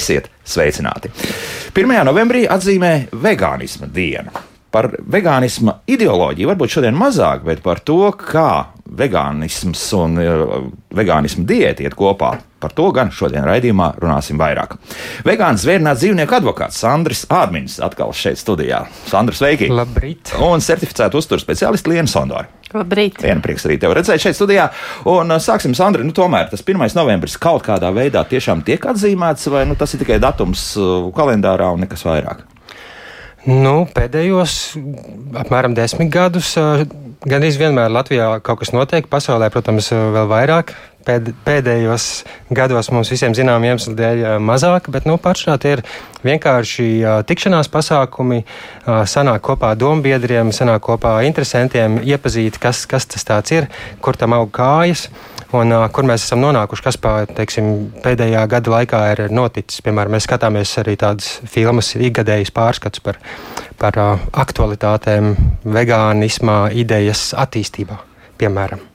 Esiet sveicināti! 1. novembrī atzīmē vegānisma dienu. Par vegānisma ideoloģiju varbūt šodien mazāk, bet par to, kā vegānisms un uh, vegānisma diēta iet kopā. Par to gan šodien raidījumā runāsim vairāk. Vegāns zvērnāts dzīvnieku advokāts Sandrs Ādmins atkal šeit studijā. Sandrs, sveiki! Labrīt! Un certificēta uzturs speciālists Liena Sondora. Labrīt! Viena prieks arī tevi redzēt šeit studijā. Un uh, sāksim, Sandri, nu tomēr tas 1. novembris kaut kādā veidā tiešām tiek atzīmēts, vai nu, tas ir tikai datums uh, kalendārā un nekas vairāk? Nu, pēdējos apmēram desmit gadus gan vienmēr Latvijā kaut kas notiek, pasaulē, protams, vēl vairāk. Pēd, pēdējos gados mums visiem zinām iemeslu dēļ mazāk, bet nu, pašā tie ir vienkārši tikšanās pasākumi, sanāk kopā dombiedriem, sanāk kopā interesantiem, iepazīt, kas, kas tas ir, kur tam aug kājas un uh, kur mēs esam nonākuši, kas pā, teiksim, pēdējā gada laikā ir noticis. Piemēram, mēs skatāmies arī tādas filmas, ikgadējas pārskats par, par uh, aktualitātēm, vegānismā, idejas attīstībā, piemēram.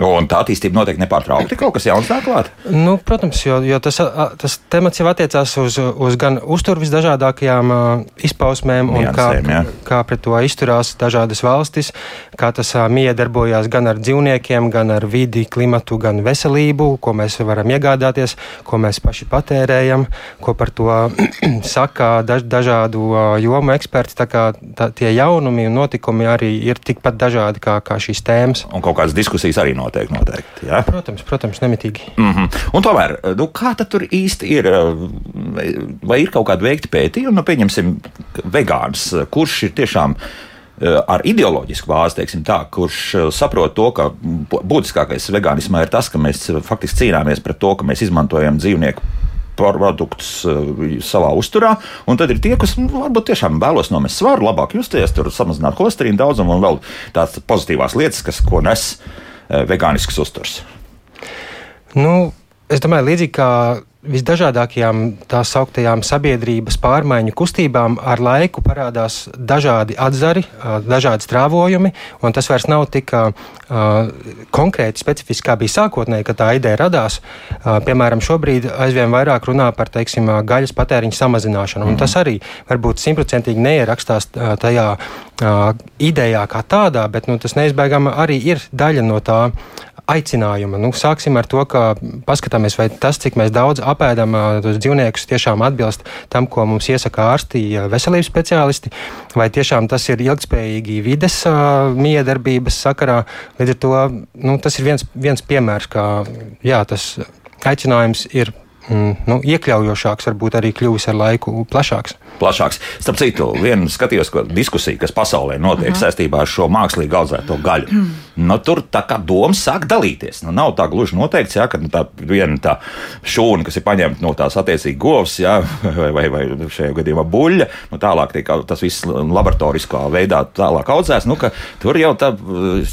Un tā attīstība notiek nepārtraukti. Kaut kas jauns nāk klāt. Nu, protams, jo, jo tas, tas temats jau attiecās uz, uz gan uzturu visdažādākajām uh, izpausmēm, Niansēm, kā, jā. kā pret to izturās dažādas valstis, kā tas uh, miedarbojās gan ar dzīvniekiem, gan ar vidi, klimatu, gan veselību, ko mēs varam iegādāties, ko mēs paši patērējam, ko par to saka daž, dažādu uh, jomu eksperti. Tā kā tā, tie jaunumi un notikumi arī ir tikpat dažādi kā, kā šīs tēmas. Un kaut kādas diskusijas arī notiek noteikti. Ja? Protams, protams, nemitīgi. Mm -hmm. Un tomēr, nu, kā tur īsti ir? Vai ir kaut kāda veikta pētījuma, nu, pieņemsim, vegāns, kurš ir tiešām ar ideoloģisku bāzi, teiksim tā, kurš saprot to, ka būtiskākais vegānismā ir tas, ka mēs faktiski cīnāmies pret to, ka mēs izmantojam dzīvnieku produktus savā uzturā. Un tad ir tie, kas nu, varbūt tiešām vēlos nomest svaru, labāk justies, samazināt holesterīnu daudzumu un vēl tādas pozitīvās lietas, kas ko nes vegānisks uzturs. Nu, es domāju, līdzīgi kā visdažādākajām tā sauktajām sabiedrības pārmaiņu kustībām ar laiku parādās dažādi atzari, dažādi strāvojumi, un tas vairs nav tik uh, konkrēti specifiski, kā bija sākotnēji, kad tā ideja radās. Uh, piemēram, šobrīd aizvien vairāk runā par teiksim, gaļas patēriņa samazināšanu, un mm. tas arī varbūt simtprocentīgi neierakstās tajā uh, idejā kā tādā, bet nu, tas neizbēgami arī ir daļa no tā aicinājuma. Nu, sāksim ar to, ka paskatāmies, vai tas, cik mēs daudz apēdam tos dzīvniekus, tiešām atbilst tam, ko mums iesaka ārsti, veselības speciālisti, vai tiešām tas ir ilgspējīgi vides miedarbības sakarā. Līdz ar to nu, tas ir viens, viens piemērs, kā jā, tas aicinājums ir mm, nu, iekļaujošāks, varbūt arī kļuvis ar laiku plašāks. Plašāks. Starp citu, viena skatījos diskusija, kas pasaulē notiek uh -huh. saistībā ar šo mākslīgi audzēto gaļu. Uh -huh. nu, tur tā kā doma sāk dalīties. Nu, nav tā gluži noteikts, ja, ka nu, tā viena tā šūna, kas ir paņemta no tās attiecīgi govs, ja, vai, vai, vai šajā gadījumā buļļa, nu, tālāk tiek tas viss laboratoriskā veidā tālāk audzēts. Nu, tur jau tā,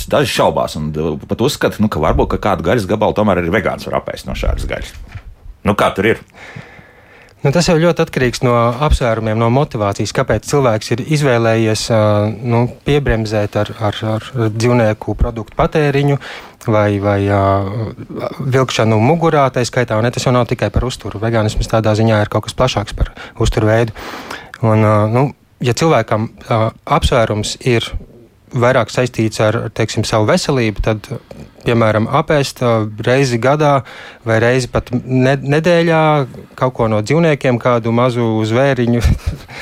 daži šaubās un pat uzskata, nu, ka varbūt ka kādu gaļas gabalu tomēr arī vegāns var apēst no šādas gaļas. Nu, kā tur ir? Nu, tas jau ļoti atkarīgs no apsvērumiem, no motivācijas, kāpēc cilvēks ir izvēlējies nu, piebremzēt ar, ar, ar dzīvnieku produktu patēriņu vai, vai vilkšanu mugurā. Tā skaitā, un ne, tas jau nav tikai par uzturu. Vegānisms tādā ziņā ir kaut kas plašāks par uzturveidu. Un, uh, nu, ja cilvēkam apsvērums ir vairāk saistīts ar teiksim, savu veselību, tad, piemēram, apēst reizi gadā vai reizi pat ne, nedēļā kaut ko no dzīvniekiem, kādu mazu zvēriņu,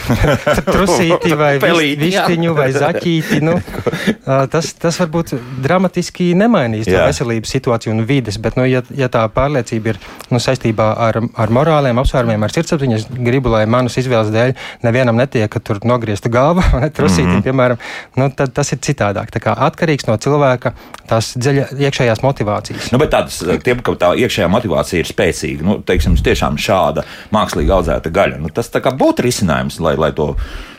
trusīti vai višķiņu vai zaķīti. Nu, tas, tas varbūt dramatiski nemainīs to veselības situāciju un vides, bet, nu, ja, ja tā pārliecība ir nu, saistībā ar, ar morāliem apsvērumiem, ar sirdsapziņu, es gribu, lai manas izvēles dēļ nevienam netiek, ka tur nogriezta galva vai trusīti, mm -hmm. piemēram, nu, tad tas ir citādāk. Tā kā atkarīgs no cilvēka tās dziļa iekšējās motivācijas. Nu, bet tādas, tiem, ka tā iekšējā motivācija ir spēcīga, nu, teiksim, tiešām šāda mākslīgi audzēta gaļa, nu, tas būtu risinājums, lai, lai to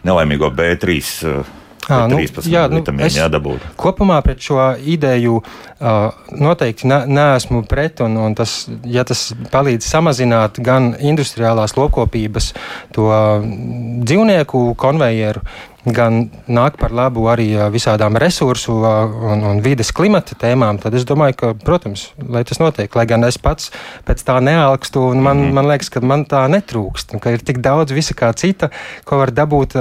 nelaimīgo B3. À, nu, jā, nu, es jādabūtu. kopumā pret šo ideju uh, noteikti ne, neesmu pret, un, un tas, ja tas palīdz samazināt gan industriālās lopkopības to dzīvnieku konvejeru, gan nāk par labu arī visādām resursu un, un vides klimata tēmām, tad es domāju, ka, protams, lai tas notiek, lai gan es pats pēc tā nealkstu, un man, mm -hmm. man liekas, ka man tā netrūkst, ka ir tik daudz visa kā cita, ko var dabūt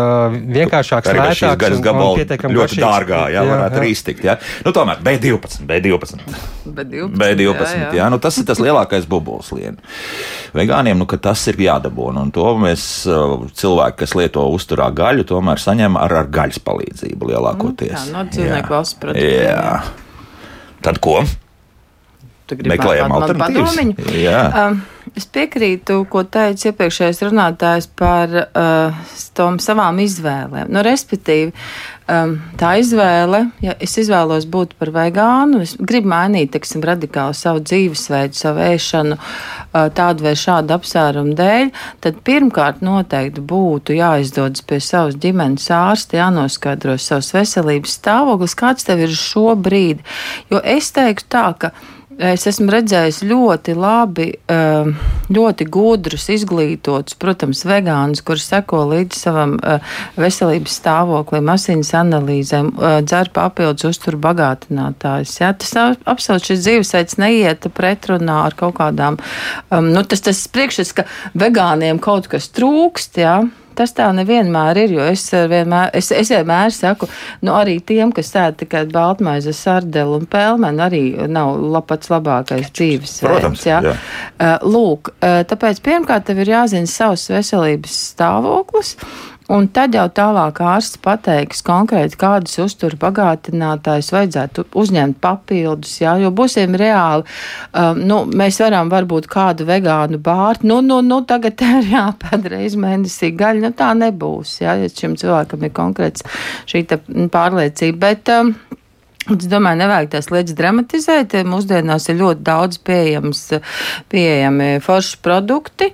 vienkāršāks, lētāks gaļas gabals ļoti garšīgs. dārgā, jā, jā varētu jā. arī iztikt, jā. Nu, tomēr B12, B12. B12, B12 jā, jā. jā, nu tas ir tas lielākais bubulis lien. Vegāniem, nu, ka tas ir jādabūna, un to mēs cilvēki, kas lieto uzturā gaļu, tomēr saņem ar, ar gaļas palīdzību lielākoties. Nu, tā, no dzīvnieku valsts produktu. Jā. Tad ko? Meklējam alternatīvas. Um, es piekrītu, ko teica iepriekšējais runātājs par uh, tom savām izvēlēm. Nu, respektīvi, um, tā izvēle, ja es izvēlos būt par vegānu, es gribu mainīt, teiksim, radikāli savu dzīvesveidu, savu ēšanu, uh, tādu vai šādu apsvērumu dēļ, tad pirmkārt noteikti būtu jāizdodas pie savas ģimenes ārsta, jānoskaidro savas veselības stāvoklis, kāds tev ir šobrīd. Jo es teiktu tā, ka Es esmu redzējis ļoti labi, ehm, ļoti gudrus, izglītotus, protams, vegānus, kurš seko līdz savam eh, veselības stāvoklim, asins analīzēm, eh, dzer papildus uzturu bagātinātājs. Ja? Tas absolūti šis dzīvesveids neiet pretrunā ar kaut kādām, um, nu, tas, tas priekšstats, ka vegāniem kaut kas trūkst, ja? Tas tā nevienmēr ir, jo es vienmēr, es, es vienmēr saku, nu arī tiem, kas ēd tikai baltmaizi, sardelu un pelmeni, arī nav pats labākais dzīvesveids. Jā. Jā. Uh, lūk, uh, tāpēc pirmkārt tev ir jāzina savs veselības stāvoklis. Un tad jau tālāk ārsts pateiks konkrēti, kādus uzturu bagātinātājus vajadzētu uzņemt papildus, jā, jo būsim reāli, um, nu, mēs varam varbūt kādu vegānu bārtu, nu, nu, nu, tagad ir jāpēd reiz mēnesī gaļa, nu, tā nebūs, jā, ja šim cilvēkam ir konkrēts šī pārliecība, bet, um, Es domāju, nevajag tās lietas dramatizēt. Mūsdienās ir ļoti daudz pieejams, pieejami forši produkti.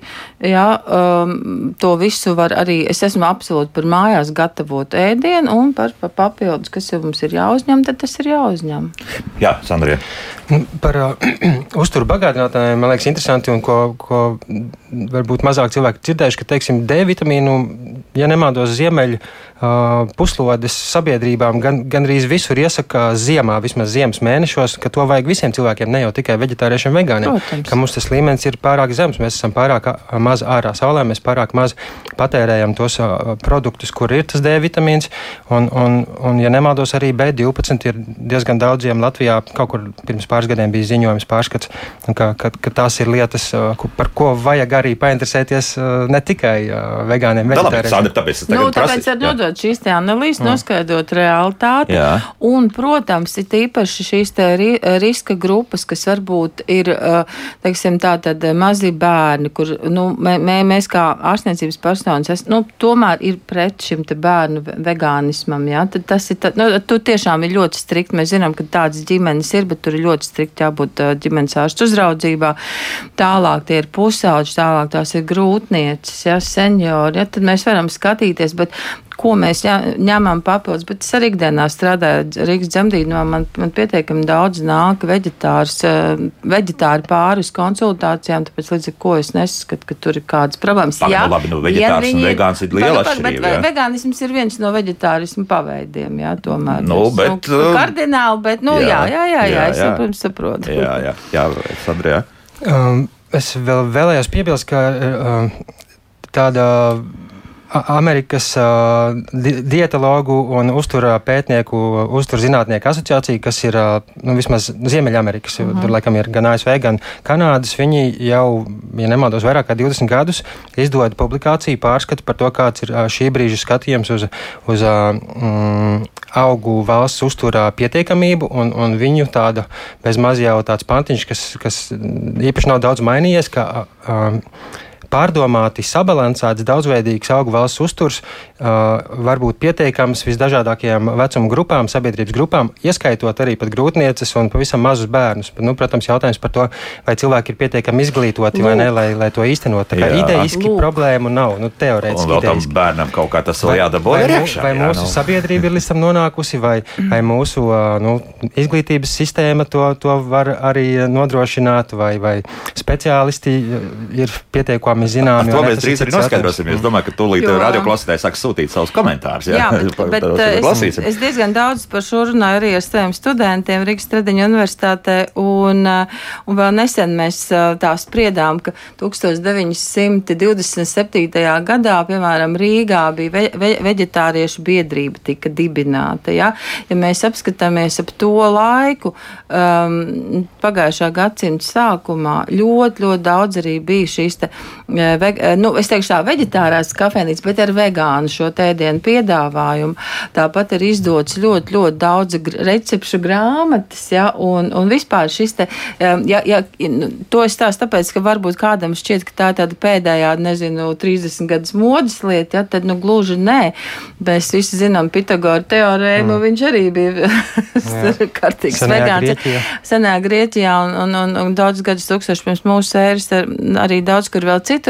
Jā, um, to visu var arī, es esmu absolūti par mājās gatavotu ēdienu un par, par papildus, kas mums ir jāuzņem, tad tas ir jāuzņem. Jā, Sandrija. Nu, par uh, uzturu bagātinātājiem man liekas interesanti, un ko, ko varbūt mazāk cilvēki dzirdējuši, ka, teiksim, D vitamīnu, ja nemaldos, ziemeļu puslodes sabiedrībām gan, gan arī visur iesaka ziemā, vismaz ziemas mēnešos, ka to vajag visiem cilvēkiem, ne jau tikai vegetāriešiem, vegāniem. Protams. Ka mums tas līmenis ir pārāk zems, mēs esam pārāk maz ārā saulē, mēs pārāk maz patērējam tos uh, produktus, kur ir tas D vitamīns. Un, un, un ja nemaldos, arī B12 ir diezgan daudziem Latvijā. Kaut kur pirms pāris gadiem bija ziņojums pārskats, ka, ka, ka tās ir lietas, uh, par ko vajag arī painteresēties ne tikai vegāniem. Da, labi, Sandra, tāpēc es tagad nu, prasu veidot šīs analīzes, mm. noskaidrot realitāti. Jā. Un, protams, ir īpaši šīs ri, riska grupas, kas varbūt ir, teiksim, tātad mazi bērni, kur, nu, mē, mēs kā ārstniecības personas, es, nu, tomēr ir pret šim te bērnu vegānismam, jā. Tad tas ir, tā, nu, tu tiešām ir ļoti strikt. Mēs zinām, ka tādas ģimenes ir, bet tur ir ļoti strikt jābūt ģimenes ārstu uzraudzībā. Tālāk tie ir pusauģi, tālāk tās ir grūtniecis, jā, seniori, jā, tad mēs varam skatīties, bet ko mēs ņemam papildus. Bet es arī ikdienā strādāju Rīgas dzemdībā. Man, man pietiekami daudz nāk veģetārs, eh, veģetāri pāri uz konsultācijām, tāpēc līdz ar ko es neskatu, ka tur ir kādas problēmas. Pag, jā, nu, labi, nu, veģetārs viņi, un vegāns ir liela atšķirība. Bet vegānisms ir viens no veģetārismu paveidiem, jā, tomēr. Nu, es, bet, nu, um, kardināli, bet, nu, jā, jā, jā, jā, jā, jā es, protams, saprotu. Jā, jā, jā, Sandrija. Um, es vēl vēlējos piebilst, ka uh, tāda Amerikas uh, dietologu un uzturā pētnieku, uzturzinātnieku asociācija, kas ir uh, nu, vismaz Ziemeļamerikas, mhm. -huh. tur laikam ir gan ASV, gan Kanādas. Viņi jau, ja nemaldos, vairāk kā 20 gadus izdod publikāciju pārskatu par to, kāds ir uh, šī brīža skatījums uz, uz uh, mm, augu valsts uzturā pietiekamību, un, un viņu tāda bezmaz jau tāds pantiņš, kas, kas īpaši nav daudz mainījies, ka uh, pārdomāti, sabalansēts, daudzveidīgs augu valsts uzturs uh, var būt pieteikams visdažādākajām vecuma grupām, sabiedrības grupām, ieskaitot arī pat grūtnieces un pavisam mazus bērnus. Bet, nu, protams, jautājums par to, vai cilvēki ir pietiekami izglītoti Lūk. vai ne, lai, lai to īstenot. Tā kā jā. idejiski Lūk. problēmu nav, nu, teorētiski. Un vēl tam bērnam kaut kā tas vēl jādabū. Vai, iekšā, vai jā, mūsu nu. sabiedrība ir līdz tam nonākusi, vai, vai mūsu nu, izglītības sistēma to, to var arī nodrošināt, vai, vai speciālisti ir pietiekami zināmi. zināmi to mēs drīz arī noskaidrosim. Es domāju, ka tūlīt jo... radioklausītāji sāks sūtīt savus komentārus. Jā, jā bet, bet es, es diezgan daudz par šo runāju arī ar saviem studentiem Rīgas Tradiņu universitātē, un, un vēl nesen mēs tā spriedām, ka 1927. gadā, piemēram, Rīgā bija ve, ve, veģetāriešu biedrība tika dibināta. Ja, ja mēs apskatāmies ap to laiku, um, pagājušā gadsimta sākumā ļoti, ļoti daudz arī bija šīs, te, nu, es teikšu tā, veģetārās kafejnīcas, bet ar vegānu šo tēdienu piedāvājumu. Tāpat ir izdots ļoti, ļoti daudz recepšu grāmatas, ja, un, un vispār šis te, ja, ja, nu, to es stāstu tāpēc, ka varbūt kādam šķiet, ka tā ir tāda pēdējā, nezinu, 30 gadus modas lieta, ja, tad, nu, gluži nē. Mēs visi zinām Pitagora teorēmu, mm. viņš arī bija kārtīgs vegāns. Senā Grieķijā un, un, un, un daudz gadus tūkstoši pirms mūsu ēras, arī daudz kur vēl citur.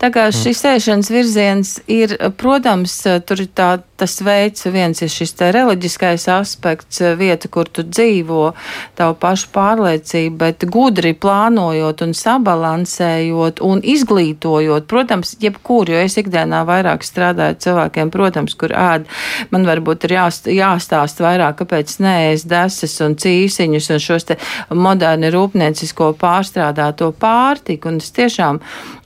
Tā kā mm. šis ēšanas virziens ir, protams, tur ir tā, tas veids, viens ir šis te reliģiskais aspekts, vieta, kur tu dzīvo, tavu pašu pārliecību, bet gudri plānojot un sabalansējot un izglītojot, protams, jebkur, jo es ikdienā vairāk strādāju cilvēkiem, protams, kur ēd. Man varbūt ir jāst, jāstāst vairāk, kāpēc neēst desas un cīsiņus un šos te moderni rūpniecisko pārstrādāto pārtiku. Un es tiešām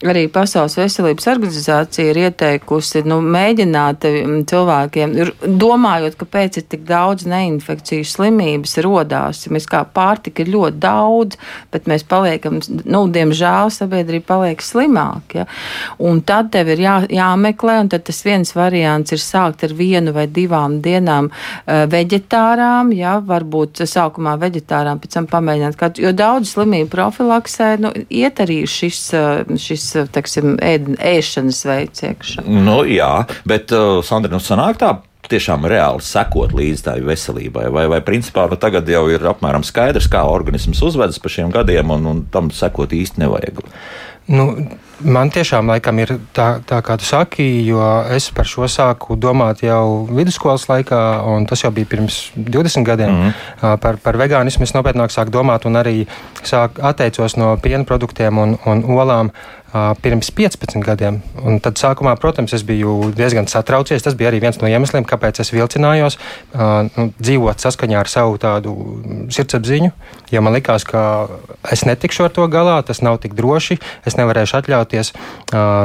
arī Pasaules veselības organizācija ir ieteikusi, nu, mēģināt mm, cilvēkiem, domājot, kāpēc ir tik daudz neinfekciju slimības rodās. Mēs kā pārtika ir ļoti daudz, bet mēs paliekam, nu, diemžēl sabiedrība paliek slimāk. Ja? Un tad tev ir jā, jāmeklē, un tad tas viens variants ir sākt ar vienu vai divām dienām uh, veģetārām, ja, varbūt sākumā veģetārām, pēc tam pamēģināt kādu, jo daudz slimību profilaksē, nu, iet arī šis, uh, šis teksim, ēd, ēšanas veids iekšā. Nu, jā, bet, uh, Sandra, nu sanāk tā, tiešām reāli sekot līdz tai veselībai? Vai, vai principā nu, tagad jau ir apmēram skaidrs, kā organisms uzvedas pa šiem gadiem, un, un tam sekot īsti nevajag? Nu, man tiešām laikam ir tā, tā, kā tu saki, jo es par šo sāku domāt jau vidusskolas laikā, un tas jau bija pirms 20 gadiem. Mm -hmm. par, par vegānismu es nopietnāk sāku domāt, un arī sāk, atteicos no piena produktiem un, un olām pirms 15 gadiem. Un tad sākumā, protams, es biju diezgan satraucies. Tas bija arī viens no iemesliem, kāpēc es vilcinājos nu, dzīvot saskaņā ar savu tādu sirdsapziņu. Jo man likās, ka es netikšu ar to galā, tas nav tik droši. Es nevarēšu atļauties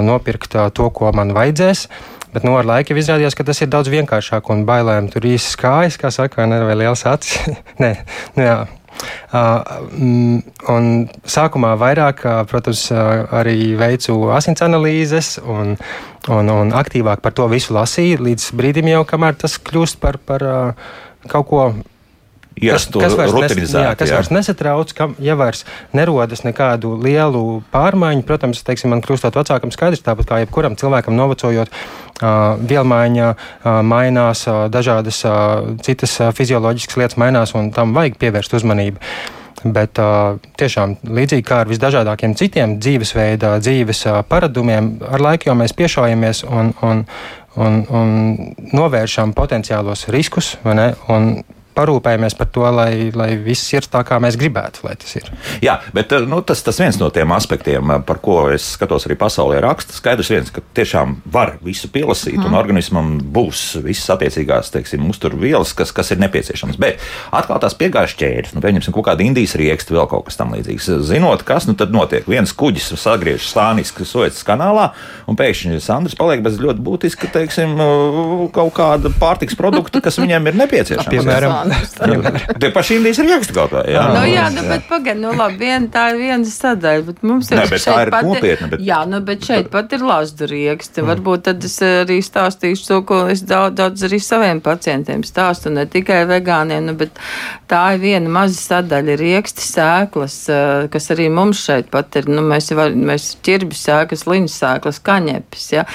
nopirkt to, ko man vajadzēs. Bet nu, ar laiku izrādījās, ka tas ir daudz vienkāršāk un bailēm. Tur īsi kājas, kā saka, vai, vai liels acis. Nē, nu, jā, un sākumā vairāk, protams, arī veicu asins analīzes un, un, un aktīvāk par to visu lasīju, līdz brīdim jau, kamēr tas kļūst par, par kaut ko ierastu rutinizēt. Jā, kas jā. vairs nesatrauc, ka, ja vairs nerodas nekādu lielu pārmaiņu, protams, teiksim, man kļūstot vecākam skaidrs, tāpat kā jebkuram cilvēkam novecojot, uh, vielmaiņa uh, mainās, uh, dažādas citas fizioloģiskas lietas mainās, un tam vajag pievērst uzmanību. Bet tiešām līdzīgi kā ar visdažādākiem citiem dzīvesveida, dzīves paradumiem, ar laiku jau mēs piešaujamies un, un, un, un novēršam potenciālos riskus. Un parūpējamies par to, lai, lai viss ir tā, kā mēs gribētu, lai tas ir. Jā, bet eh, nu, tas, tas viens no tiem aspektiem, eh, par ko es skatos arī pasaulē raksta, skaidrs viens, ka tiešām var visu pielasīt, mm. un mhm. organismam būs visas attiecīgās, teiksim, uzturvielas, kas, kas ir nepieciešamas. Bet atkal tās piegājušas ķēdes, nu, pieņemsim, kaut kāda indijas rieksta, vēl kaut kas tam līdzīgs. Zinot, kas nu tad notiek, viens kuģis sagriež stāniski Suecas kanālā, un pēkšņi Sandrs paliek bez ļoti būtiska, teiksim, kaut kāda pārtiks produkta, kas viņam ir nepieciešama. Piemēram, Tie paši indijas rieksti kaut kā. Jā, nu, jā, nu, bet pagaidi, nu labi, vien, tā ir viena sadaļa, bet mums ir. Nē, bet tā ir nopietna. Bet... Jā, nu, bet šeit pat ir lazdu rieksti. Mm. Varbūt tad es arī stāstīšu to, ko es daudz, daudz arī saviem pacientiem stāstu, ne tikai vegāniem, nu, bet tā ir viena maza sadaļa rieksti sēklas, eh, kas arī mums šeit pat ir, nu, mēs, var, mēs ķirbis sēklas, liņas sēklas, kaņepis, ja.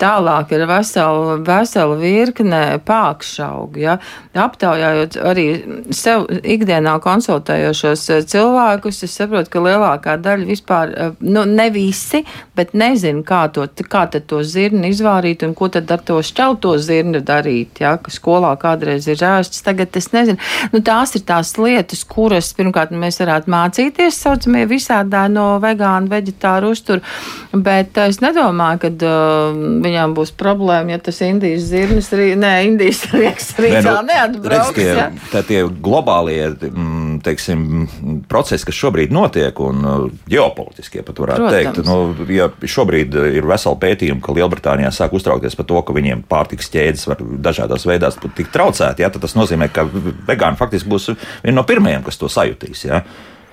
Tālāk ir vesela, vesela virkne pākšaugu, ja. Aptaujājot redzu arī sev ikdienā konsultējošos cilvēkus, es saprotu, ka lielākā daļa vispār, nu, ne visi, bet nezinu, kā, to, kā tad to zirni izvārīt un ko tad ar to šķelto zirni darīt, ja, ka skolā kādreiz ir ēsts, tagad es nezinu. Nu, tās ir tās lietas, kuras, pirmkārt, mēs varētu mācīties, saucamie visādā no vegānu, veģetāru uzturu, bet es nedomāju, ka uh, viņām būs problēma, ja tas Indijas zirnis, arī, nē, Indijas rieks arī tā nu, neatbrauks. Redz, ja? Tā tie globālie, mm, teiksim, procesi, kas šobrīd notiek, un uh, ģeopolitiskie pat varētu Protams. teikt, nu, ja šobrīd ir vesela pētījuma, ka Lielbritānijā sāk uztraukties par to, ka viņiem pārtiks ķēdes var dažādos veidos tikt traucēti, ja, tad tas nozīmē, ka vegāni faktiski būs viena no pirmajiem, kas to sajutīs. Ja.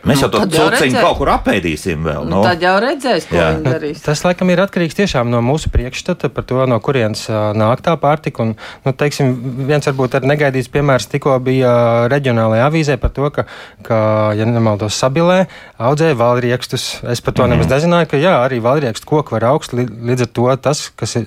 Mēs nu, jau to cūciņu kaut kur apēdīsim vēl. Nu. Nu, tad jau redzēs, ko jā. viņi darīs. Tas, laikam, ir atkarīgs tiešām no mūsu priekšstata par to, no kurienes nāk tā pārtika. Un, nu, teiksim, viens varbūt ar negaidīts piemērs tikko bija reģionālajā avīzē par to, ka, ka ja nemaldos, sabilē audzēja valriekstus. Es par to mm nemaz nezināju, ka jā, arī valriekstu koku var augst. Līdz ar to tas, kas ir,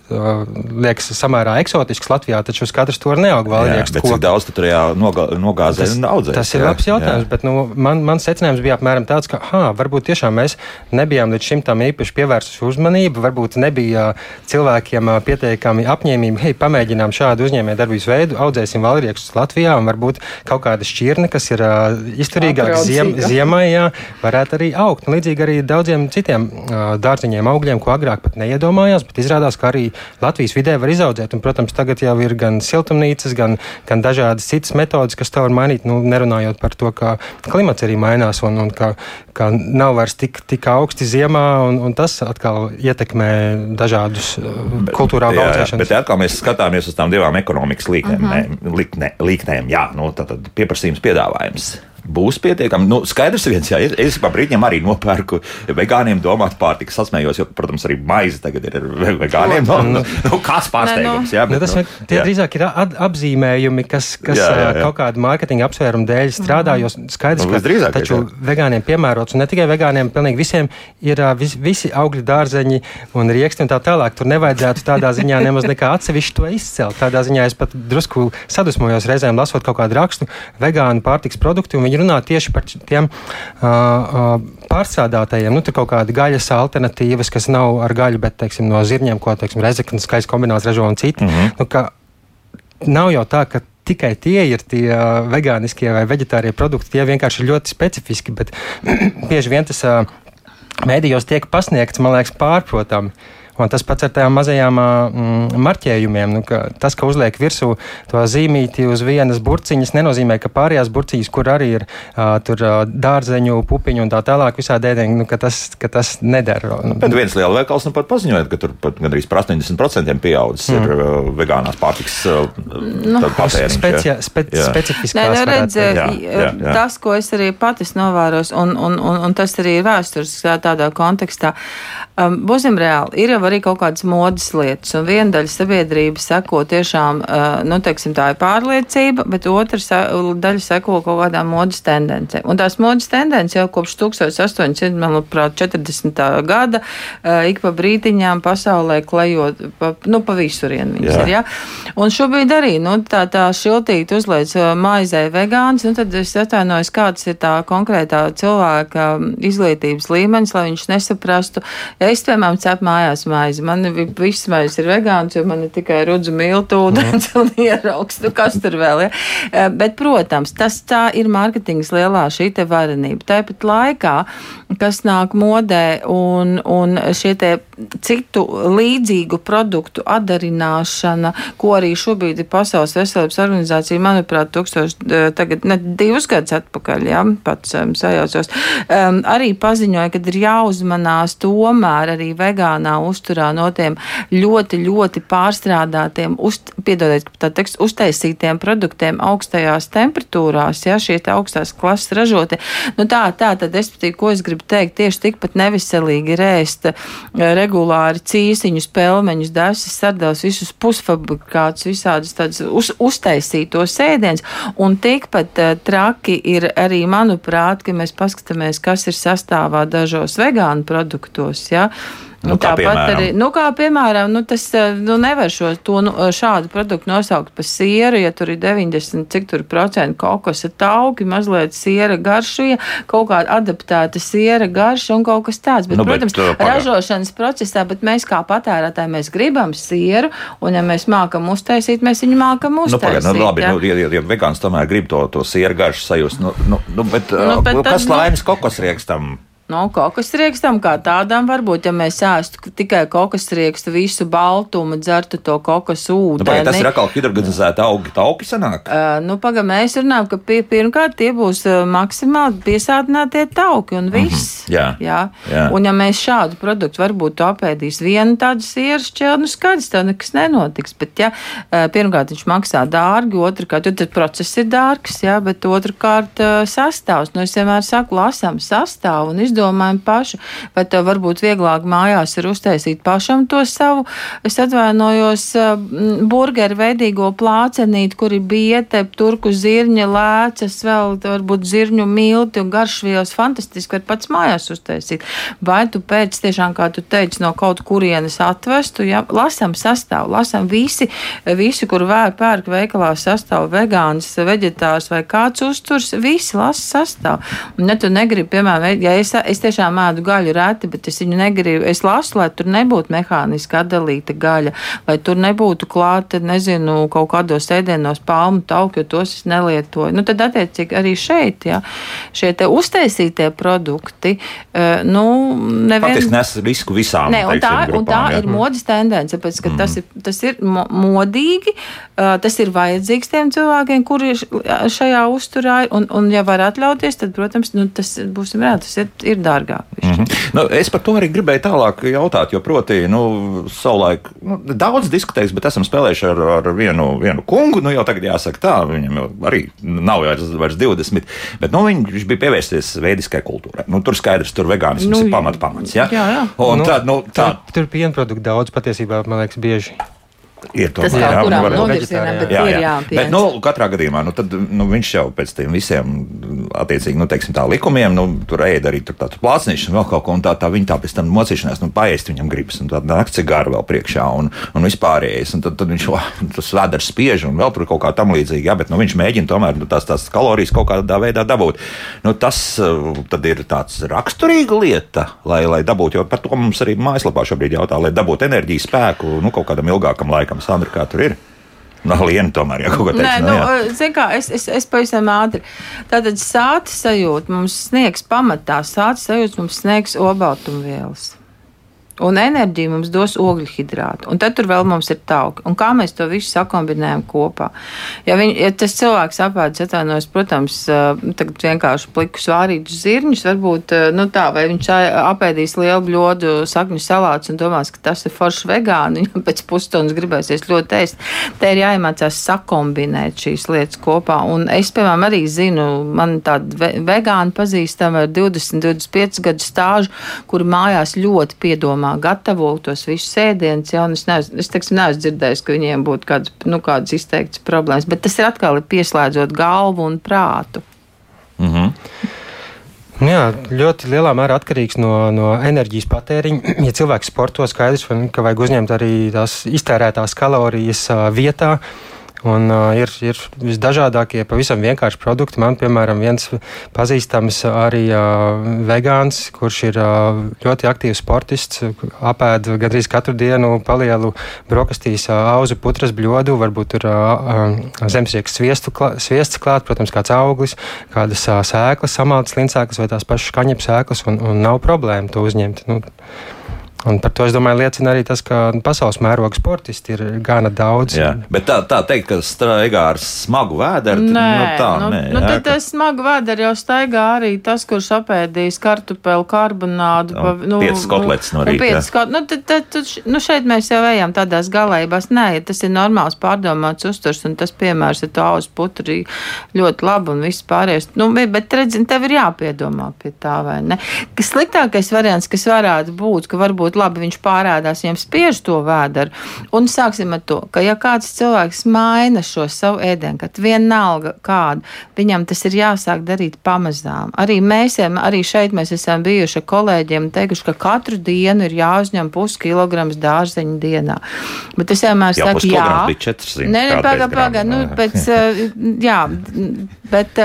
liekas samērā eksotisks Latvijā, taču uz katras to neaug valriekstu koku. Cik daudz tu tur nogāzē un audzē? Tas ir jā, labs jautājums, jā. bet nu, man, man secinājums bija apmēram tāds, ka, ah, varbūt tiešām mēs nebijām līdz šim tam īpaši pievērsuši uzmanību, varbūt nebija cilvēkiem pietiekami apņēmība, hei, pamēģinām šādu uzņēmējdarbības veidu, audzēsim valriekstus Latvijā, un varbūt kaut kāda šķirne, kas ir izturīgāka ziem, ziemai, jā, varētu arī augt. Un līdzīgi arī daudziem citiem dārziņiem, augļiem, ko agrāk pat neiedomājās, bet izrādās, ka arī Latvijas vidē var izaudzēt. Un, protams, tagad jau ir gan siltumnīcas, gan, gan dažādas citas metodas, kas to var mainīt, nu, nerunājot par to, ka klimats arī mainās un, un ka, ka nav vairs tik, tik augsti ziemā, un, un tas atkal ietekmē dažādus uh, kultūrā audzēšanas. Bet atkal mēs skatāmies uz tām divām ekonomikas līknēm. Uh mhm. -huh. likne, līknēm jā, nu, tad pieprasījums, piedāvājums būs pietiekami. Nu, skaidrs, viens, jā, es pa brīdim arī nopērku vegāniem domāt pārtikas sasmējos, jo, protams, arī maize tagad ir vegāniem. No, nu, nu, kāds pārsteigums, jā. Bet, nu, tas, nu, tie jā. drīzāk ir apzīmējumi, kas, kas jā, jā, jā. kaut kādu mārketinga apsvērumu dēļ strādā, jo skaidrs, nu, ka drīzāk, taču jā. vegāniem piemērots, un ne tikai vegāniem, pilnīgi visiem ir vis, visi augļi, dārzeņi un rieksti un tā tālāk. Tur nevajadzētu tādā ziņā nemaz nekā atsevišķi to izcelt. Tādā ziņā es pat drusku sadusmojos reizēm lasot kaut kādu rakstu vegānu pārtiks produktu, un viņi runā tieši par tiem uh, uh, pārstrādātajiem. Nu, kaut kāda gaļas alternatīvas, kas nav ar gaļu, bet teiksim, no zirņiem, ko Rezeknas skaļas kombinācijas ražo un citi. Mm -hmm. nu, nav jau tā, ka tikai tie ir tie uh, vegāniskie vai vegetārie produkti. Tie vienkārši ir ļoti specifiski, bet bieži vien tas uh, mēdījos tiek pasniegts, man liekas, pārprotami. Un tas pats ar tādām mazajām mm, marķējumiem. Nu, ka tas, ka uzliek virsū to zīmīti uz vienas burciņas, nenozīmē, ka pārējās burciņas, kur arī ir uh, tur, uh, dārzeņu, pupiņu un tā tālāk, visādi ēdieni, nu, ka, tas, ka tas nedara. Bet viens lielveikals nu pat paziņoja, ka tur pat gandrīz par 80% pieaudzis mm. ir uh, vegānās pārtiks uh, nu, patēriņš. Specia, spe, specifiskās. Nē, nu, redz, jā, jā, jā. Tas, ko es arī patis novēros, un, un, un, un tas arī ir vēstures tādā kontekstā, um, būsim reāli. Ir jau arī kaut kādas modes lietas. Un viena daļa sabiedrības seko tiešām, nu, teiksim, tā ir pārliecība, bet otra daļa seko kaut kādām modes tendencēm. Un tās modes tendences jau kopš 1840. gada ik pa brītiņām pasaulē klejot, pa, nu, pa visurien viņas Jā. ir. Ja? Un šobrīd arī, nu, tā, tā šiltīt uzliec maizē vegāns, un tad es atvainojos, kāds ir tā konkrētā cilvēka izglītības līmenis, lai viņš nesaprastu. Es, piemēram, cep mājās maizi. Man viss maize ir vegāns, jo man ir tikai rudzu miltu ūdens mm. un ieraugs. Nu, kas tur vēl ir? Ja? Bet, protams, tas tā ir mārketings lielā šī te varenība. Tāpat laikā, kas nāk modē un, un šie te citu līdzīgu produktu atdarināšana, ko arī šobrīd ir Pasaules veselības organizācija, manuprāt, tūkstoši, tagad ne divus gadus atpakaļ, jā, pats um, sajaucos, um, arī paziņoja, ka ir jāuzmanās tomēr arī vegānā uzturā no tiem ļoti, ļoti pārstrādātiem, uz, piedodiet, tā tekst, uztaisītiem produktiem augstajās temperatūrās, jā, šie augstās klases ražoti. Nu tā, tā, tad es patīk, ko es gribu teikt, tieši tikpat neveselīgi rēst regulāri cīsiņus, pelmeņus, desas, sardēlus, visus pusfabrikātus, visādus tādus uz, uztaisītos ēdienus. Un tikpat uh, traki ir arī, manuprāt, ka mēs paskatāmies, kas ir sastāvā dažos vegānu produktos. Ja? Nu, Tāpat piemēram? arī, nu, kā piemēram, nu, tas nu, nevar šo, to, nu, šādu produktu nosaukt par sieru, ja tur ir 90, cik tur procentu kokosa tauki, mazliet siera garšie, kaut kāda adaptēta siera garša un kaut kas tāds. Bet, nu, protams, bet, uh, ražošanas procesā, bet mēs kā patērētāji, mēs gribam sieru, un ja mēs mākam uztaisīt, mēs viņu mākam uztaisīt. Nu, pagaid, nu, labi, ja? nu, ja, ja, ja vegāns tomēr grib to, to sieru garšu sajust, nu, nu, nu, bet, nu, bet kas tad, nu- laimes kokosriekstam? No kokosriekstam kā tādām varbūt, ja mēs ēstu tikai kokosriekstu visu baltumu, dzertu to kokosu ūdeni. Nu, tas ir atkal hidrogenizēta augi, tauki sanāk? Uh, nu, paga, mēs runājam, ka pie, pirmkārt tie būs maksimāli piesātinātie tauki un viss. Mm -hmm. jā. Jā. jā. Un ja mēs šādu produktu varbūt apēdīs vienu tādu sieru šķēlu, nu skaidrs, tā nekas nenotiks. Bet, ja pirmkārt viņš maksā dārgi, otrkārt, jo tad process ir dārgs, jā, bet otrkārt sastāvs. Nu, es vienmēr saku, lasām sastāvu un izdarām izdomājam paši, tev varbūt vieglāk mājās ir uztaisīt pašam to savu, es atvainojos, burgeru veidīgo plācenīt, kur ir biete, turku zirņa, lēcas, vēl varbūt zirņu milti un garšvielas fantastiski var pats mājās uztaisīt. Vai tu pēc tiešām, kā tu teici, no kaut kurienes atvestu, ja lasam sastāvu, lasam visi, visi, kur vēr pērk veikalā sastāvu vegāns, veģetārs vai kāds uzturs, visi lasa sastāvu. Un ja tu negribi, piemēram, ja es, es tiešām ēdu gaļu reti, bet es viņu negribu. Es lasu, lai tur nebūtu mehāniski atdalīta gaļa, lai tur nebūtu klāta, nezinu, kaut kādos ēdienos palmu tauku, jo tos es nelietoju. Nu, tad, attiecīgi, arī šeit, ja, šie te uztaisītie produkti, uh, nu, nevien... Faktiski nes risku visām. Ne, un tā, grupām, un tā ja. ir modas tendence, tāpēc, ka mm. tas ir, tas ir modīgi, uh, tas ir vajadzīgs tiem cilvēkiem, kuri šajā uzturā ir, un, un ja var atļauties, tad, protams, nu, tas būsim rēt, tas ir, ir dārgāk. Mm -hmm. nu, es par to arī gribēju tālāk jautāt, jo proti, nu, savulaik nu, daudz diskutējis, bet esam spēlējuši ar, ar vienu, vienu kungu. Nu, jau tagad jāsaka tā, viņam arī nav vairs, vairs 20, bet nu, viņš bija pievērsies veidiskai kultūrai. Nu, tur skaidrs, tur vegānisms nu, ir pamat pamats. Ja? Jā, jā. Un nu, tā, nu, tā. Tur, tur pienproduktu daudz patiesībā, man liekas, bieži. Ir tomēr, tas kaut kurām novirzienā, bet jā, jā. ir jāpiens. Bet, nu, katrā gadījumā, nu, tad, nu, viņš jau pēc tiem visiem, attiecīgi, nu, teiksim tā likumiem, nu, tur ēda arī tur tādu plācnīšanu, vēl kaut ko, un tā, tā viņa tā pēc tam mocīšanās, nu, paēst viņam gribas, un tāda nakts cigāra vēl priekšā, un, un vispārējais, un tad, tad viņš, oh, tas vēders spiež, un vēl tur kaut kā tam līdzīgi, jā, bet, nu, viņš mēģina tomēr, nu, tās, tās kalorijas kaut kādā veidā dabūt. Nu, tas tad ir tāds raksturīga lieta, lai, lai dabūtu, jo par to mums arī mājaslapā šobrīd jautā, lai dabūtu enerģiju, spēku, nu, kaut kādam ilgākam laikam laikam, Sandra, kā tur ir? No Lienu tomēr jau kaut ko tādu. Nē, nu, zin kā, es, es, es pavisam ātri. Tātad sāta sajūta mums sniegs pamatā, sāta sajūta mums sniegs obaltumvielas. Un enerģija mums dos ogļhidrātu. Un tad tur vēl mums ir tauki. Un kā mēs to visu sakombinējam kopā? Ja, viņ, ja tas cilvēks apēdis, atvainojas, protams, tagad vienkārši plikus vārītus zirņus, varbūt, nu tā, vai viņš apēdīs lielu bļodu sakņu salāts un domās, ka tas ir forši vegāni, viņam pēc pusstundas gribēsies ļoti ēst. Te ir jāiemācās sakombinēt šīs lietas kopā. Un es, piemēram, arī zinu, man tāda ve vegāna pazīstama ar 20, 25 gadu stāžu, kuri mājās ļoti piedomā padomā, gatavo tos visus ēdienus. Ja, es neesmu, es teiksim, neesmu dzirdējis, ka viņiem būtu kāds, nu, kādas izteiktas problēmas, bet tas ir atkal pieslēdzot galvu un prātu. Mm -hmm. Jā, ļoti lielā mērā atkarīgs no, no enerģijas patēriņa. Ja cilvēks sporto, skaidrs, ka vajag uzņemt arī tās iztērētās kalorijas vietā. Un, uh, ir, ir visdažādākie, pavisam vienkārši produkti. Man, piemēram, viens pazīstams arī uh, vegāns, kurš ir uh, ļoti aktīvs sportists, apēd gandrīz katru dienu palielu brokastīs uh, auzu putras bļodu, varbūt tur uh, uh, zemesrieks klā, sviests klāt, protams, kāds auglis, kādas uh, sēklas, samaltas lincēklas vai tās pašas kaņepes sēklas, un, un nav problēma to uzņemt. Nu, Un par to, es domāju, liecina arī tas, ka pasaules mēroga sportisti ir gana daudz. Jā, bet tā, tā teikt, ka staigā ar smagu vēderu, nē, nu, tā nu, nē. Nu, jā, tad ka... tas smagu vēderu jau staigā arī tas, kurš apēdīs kartupeli, karbonādu. Pa, nu, piecas kotletes no rīta. Piecas kot... nu, tad, tad, tad, nu, šeit mēs jau ejam tādās galējībās. Nē, ja tas ir normāls pārdomāts uzturs, un tas piemērs ar to auzu putru ļoti labi un viss pārējais. Nu, bet, redzi, tev ir jāpiedomā pie tā, vai ne? Kas sliktākais variants, kas varētu būt, ka varbūt ļoti labi viņš pārādās, viņam spiež to vēderu. Un sāksim ar to, ka ja kāds cilvēks maina šo savu ēdienu, vienalga kādu, viņam tas ir jāsāk darīt pamazām. Arī mēs, arī šeit mēs esam bijuši ar kolēģiem, teikuši, ka katru dienu ir jāuzņem puskilograms dārzeņu dienā. Bet es vienmēr saku, jā, bija 400. Nē, nē, pagaidi, pagaidi, nu, pēc, jā, bet,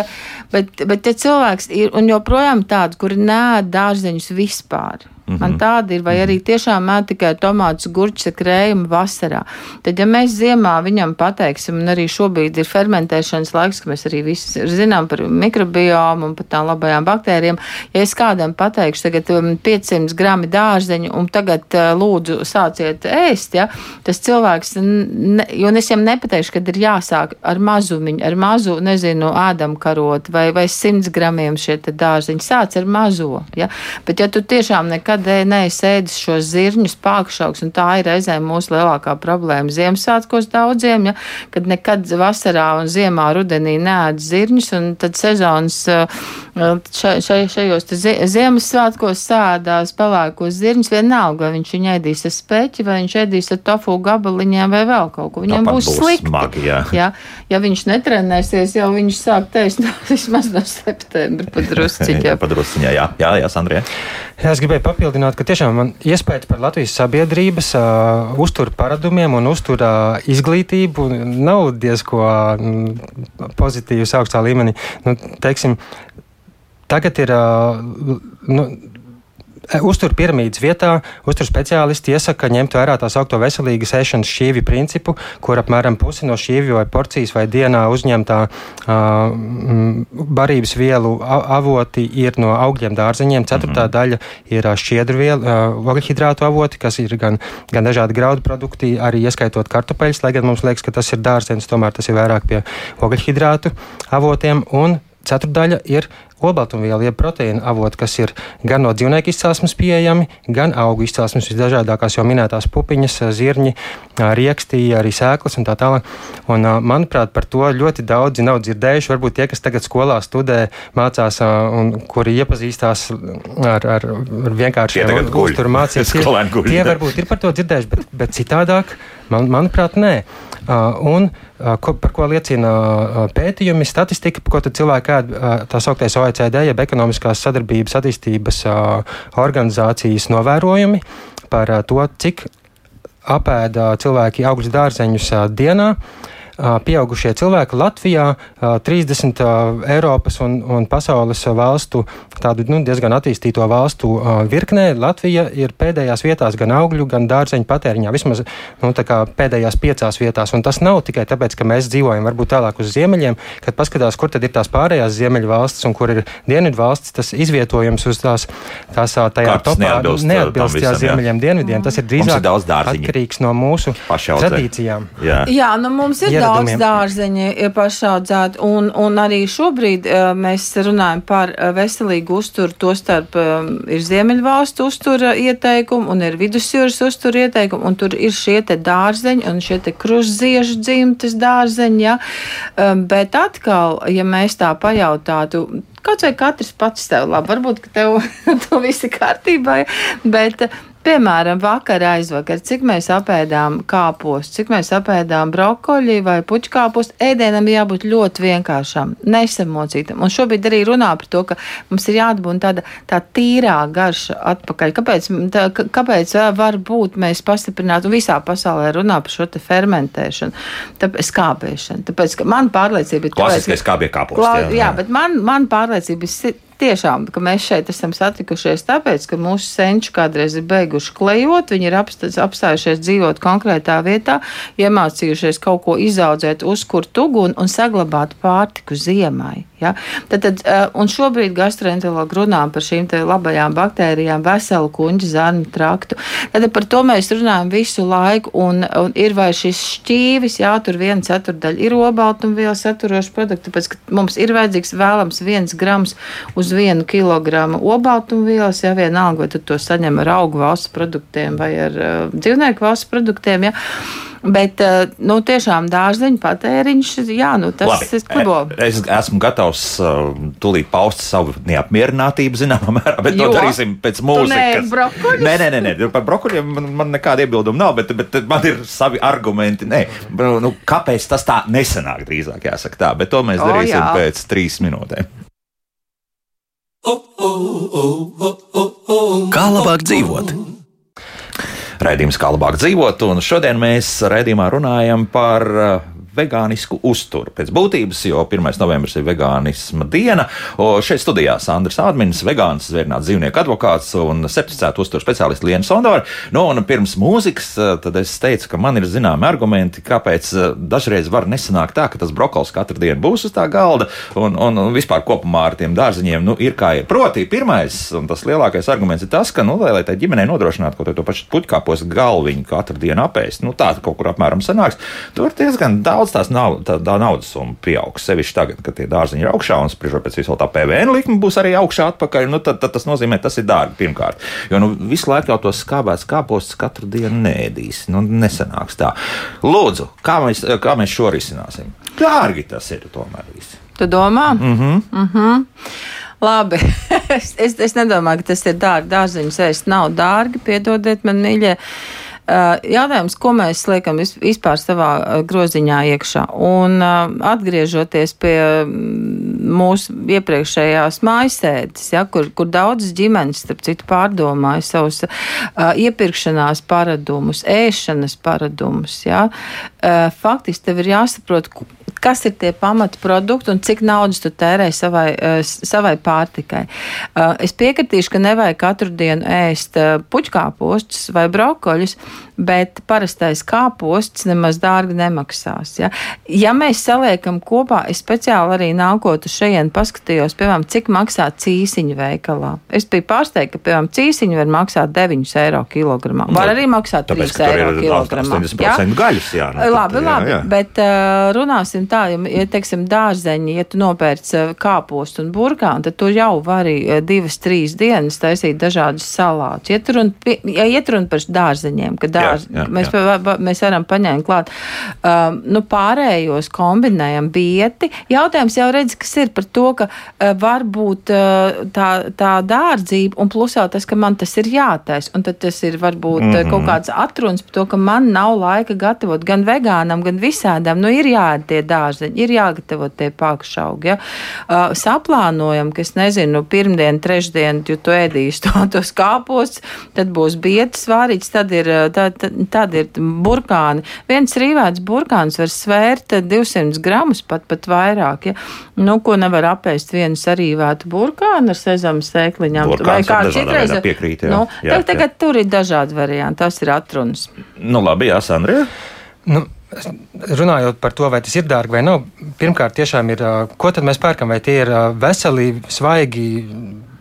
bet, bet ja cilvēks ir un joprojām tāds, kuri nē dārzeņus vispār. Mm -hmm. Man tāda ir, vai arī mhm. tiešām mēd tikai tomātus, gurķus, krējumu vasarā. Tad, ja mēs ziemā viņam pateiksim, un arī šobrīd ir fermentēšanas laiks, ka mēs arī visi zinām par mikrobiomu un par tām labajām baktērijām, ja es kādam pateikšu tagad 500 um, grami dārzeņu un tagad uh, lūdzu sāciet ēst, ja, tas cilvēks, ne, jo es viņam nepateikšu, kad ir jāsāk ar mazumiņu, ar mazu, nezinu, ēdam karot vai, vai 100 gramiem šie dārzeņi, sāc ar mazo, ja, bet ja tu tiešām nekad nekad neesmu ēdis šos zirņus, pākšaugs, un tā ir reizēm mūsu lielākā problēma Ziemassvētkos daudziem, ja, kad nekad vasarā un ziemā rudenī neēd zirņus, un tad sezonas še, še, šajos Ziemassvētkos sādās pelēkos zirņus, vienalga, vai viņš viņu ēdīs ar speķi, vai viņš ēdīs ar tofu gabaliņiem vai vēl kaut ko. Viņam būs, būs slikti. Smagi, jā. Jā, ja viņš netrenēsies, jau viņš sāk teikt no, vismaz no septembra padrusciņā. padrusciņā, jā, jā, jā, Sandrija. Es gribēju papildināt, ka tiešām man iespējas par Latvijas sabiedrības uh, uzturu paradumiem un uzturu uh, izglītību nav diezko uh, pozitīvas augstā līmenī. Nu, teiksim, tagad ir. Uh, nu, Uztur piramīdas vietā uztur speciālisti iesaka ņemt vērā tā saucamo veselīgas ēšanas šķīvi principu, kur apmēram pusi no šķīvju vai porcijas vai dienā uzņemtā uh, barības vielu avoti ir no augļiem, dārzeņiem. Ceturtā mm -hmm. daļa ir šķiedru vielu, uh, ogļhidrātu avoti, kas ir gan, gan dažādi graudu produkti, arī ieskaitot kartupeļus, lai gan mums liekas, ka tas ir dārzenis, tomēr tas ir vairāk pie ogļhidrātu avotiem. Un ceturdaļa ir olbaltumvielu, jeb proteīna avoti, kas ir gan no dzīvnieku izcelsmes pieejami, gan augu izcelsmes visdažādākās jau minētās pupiņas, zirņi, riekstī, arī sēklas un tā tālāk. Un, manuprāt, par to ļoti daudzi nav dzirdējuši. Varbūt tie, kas tagad skolā studē, mācās un kuri iepazīstās ar, ar, ar vienkāršiem uzturu mācības, tie, tie varbūt ir par to dzirdējuši, bet, bet citādāk, man, manuprāt, nē. Un, ko, par ko liecina pētījumi, statistika, ko cilvēki ēd tā sauktais OECD, jeb ekonomiskās sadarbības attīstības organizācijas novērojumi par to, cik apēda cilvēki augļus dārzeņus dienā pieaugušie cilvēki Latvijā 30 Eiropas un, un pasaules valstu, tādu nu, diezgan attīstīto valstu virknē. Latvija ir pēdējās vietās gan augļu, gan dārzeņu patēriņā, vismaz nu, pēdējās piecās vietās. Un tas nav tikai tāpēc, ka mēs dzīvojam varbūt tālāk uz ziemeļiem, kad paskatās, kur tad ir tās pārējās ziemeļu valstis un kur ir dienvidu valstis, tas izvietojums uz tās, tās tajā Kāds topā neatbilst, neatbilst jā, ziemeļiem, dienvidiem. Tas ir drīzāk atkarīgs no mūsu tradīcijām. Jā, jā nu mums ir daudz dārzeņi ir pašaudzēti, un, un arī šobrīd uh, mēs runājam par uh, veselīgu uzturu, to starp ir Ziemeļvalstu uztura ieteikumi un ir vidusjūras uztura ieteikumi, un tur ir šie te dārzeņi un šie te krustziežu dzimtas dārzeņi, ja? bet atkal, ja mēs tā pajautātu, kaut vai katrs pats tev labi, varbūt, ka tev to viss ir kārtībā, bet Piemēram, vakar aizvakar, cik mēs apēdām kāpos, cik mēs apēdām brokoļi vai puķkāpos, ēdienam jābūt ļoti vienkāršam, nesamocītam. Un šobrīd arī runā par to, ka mums ir jāatbūt tāda tā tīrā garša atpakaļ. Kāpēc, tā, kāpēc var būt mēs pastiprinātu visā pasaulē runā par šo te fermentēšanu, tāpēc skābēšanu? Tāpēc, ka man pārliecība ir. Klasiskais skābie kāpos. Jā, jā. jā, bet man, man pārliecība ir tiešām, ka mēs šeit esam satikušies tāpēc, ka mūsu senči kādreiz ir beiguši klejot, viņi ir apstājušies dzīvot konkrētā vietā, iemācījušies kaut ko izaudzēt, uzkurt uguni un saglabāt pārtiku ziemai. Ja? Tad, tad, un šobrīd gastroenterologi runā par šīm labajām baktērijām, veselu kuģu zarnu traktu. Tad par to mēs runājam visu laiku, un, un ir vai šis šķīvis, jā, tur viena ceturdaļa ir obaltumviela saturoša produkta, tāpēc, mums ir vajadzīgs vēlams viens grams uz vienu kilogramu obaltumvielas, ja vienalga, vai to saņem ar augu valsts produktiem vai ar uh, dzīvnieku valsts produktiem. Ja? Bet, uh, nu, tiešām dārzeņu patēriņš, jā, nu, tas Labi, ir klibo. Es esmu gatavs uh, tūlīt paust savu neapmierinātību, zināmā mērā, bet Jo? to darīsim pēc mūzikas. brokoļus? Nē, nē, nē, nē. par brokoļiem man, man nekāda iebilduma nav, bet, bet man ir savi argumenti. Nē, nu, kāpēc tas tā nesanāk, drīzāk jāsaka tā, bet to mēs O, darīsim jā. pēc trīs minūtēm. Kā labāk dzīvot? Raidījums kā labāk dzīvot, un šodien mēs raidījumā runājam par vegānisku uzturu. Pēc būtības, jo 1. novembris ir vegānisma diena, un šeit studijā Sandrs Ādmins, vegāns, zvērnāts dzīvnieku advokāts un certificēta uzturu speciālists Liena Sondora. Nu, un pirms mūzikas, uh, tad es teicu, ka man ir zināmi argumenti, kāpēc uh, dažreiz var nesanākt tā, ka tas brokols katru dienu būs uz tā galda, un, un, un vispār kopumā ar tiem dārziņiem nu, ir kā ir. Proti, pirmais un tas lielākais arguments ir tas, ka, nu, lai, lai tai ģimenei nodrošinātu kaut ko to pašu puķkāpos galviņu katru dienu apēst, nu, tā kaut kur apmēram sanāks, tur diezgan daudz tās nav, tā, tā naudas summa pieaugs. Sevišķi tagad, kad tie dārziņi ir augšā un spriežot pēc visu tā PVN likme būs arī augšā atpakaļ, nu, tad, tad tas nozīmē, tas ir dārgi pirmkārt. Jo nu, visu laiku jau tos skābēts kāpostus katru dienu nēdīs. Nu, nesanāks tā. Lūdzu, kā mēs, kā mēs šo risināsim? Dārgi tas ir tomēr viss. Tu domā? Mm -hmm. Mm -hmm. Labi, es, es, es nedomāju, ka tas ir dārgi. Dārziņus ēst nav dārgi, piedodiet man, mīļie. Jautājums, ko mēs liekam vis- vispār savā groziņā iekšā? Un atgriežoties pie mūsu iepriekšējās mājasēdes, ja, kur, kur daudzas ģimenes, starp citu, pārdomāja savus uh, iepirkšanās paradumus, ēšanas paradumus. Ja. Uh, faktiski tev ir jāsaprot, kas ir tie pamatprodukti un cik naudas tu tērē savai, s- savai pārtikai. Uh, Es piekritīšu, ka nevajag katru dienu ēst uh, puķkāpostus vai brokoļus, bet parastais kāposts nemaz dārgi nemaksās. Ja, ja mēs saliekam kopā, es speciāli arī nākot uz šejienes paskatījos, piemēram, cik maksā cīsiņa veikalā. Es biju pārsteigta, ka, piemēram, cīsiņa var maksāt 9 eiro kilogramā. Var Nu, arī maksāt 3 Tāpēc, eiro ir kilogramā. 80% gaļas. Jā, nu, tad- Labi, jā, labi, jā. bet uh, runāsim tā, ja, ja teiksim, dārzeņi, ja tu nopērc uh, kāpostu un burkānu, tad tur jau var arī uh, divas, trīs dienas taisīt dažādus salātus. Ja tur un, ja runa par dārzeņiem, ka dārz, Jā, jā, mēs, jā. pa- mēs varam paņemt klāt, um, nu, pārējos kombinējam bieti. Jautājums jau redz, kas ir par to, ka uh, var būt uh, tā, tā dārdzība un plusā tas, ka man tas ir jātais. Un tad tas ir varbūt mm Mhm. -hmm. kaut kāds atruns par to, ka man nav laika gatavot gan vegānam, gan visādām. Nu, ir jāēd tie dārzeņi, ir jāgatavo tie pakšaugi. Ja? Uh, saplānojam, ka es nezinu, nu, pirmdien, trešdien, jo tu ēdīsi to, tos kāpos, tad būs bietas vārīts, tad ir, tad, tad, ir burkāni. Viens rīvēts burkāns var svērt uh, 200 gramus, pat, pat vairāk. Ja? Nu, ko nevar apēst vienu sarīvētu burkānu ar sezama sēkliņām. Burkāns var dažādā veidā piekrīt, jā. Nu, Jā, tagad, tagad tur ir dažādi varianti, tas ir atrunas. Nu, labi, jā, Sandrija. Nu, runājot par to, vai tas ir dārgi vai nav, pirmkārt, tiešām ir, ko tad mēs pērkam, vai tie ir veseli, svaigi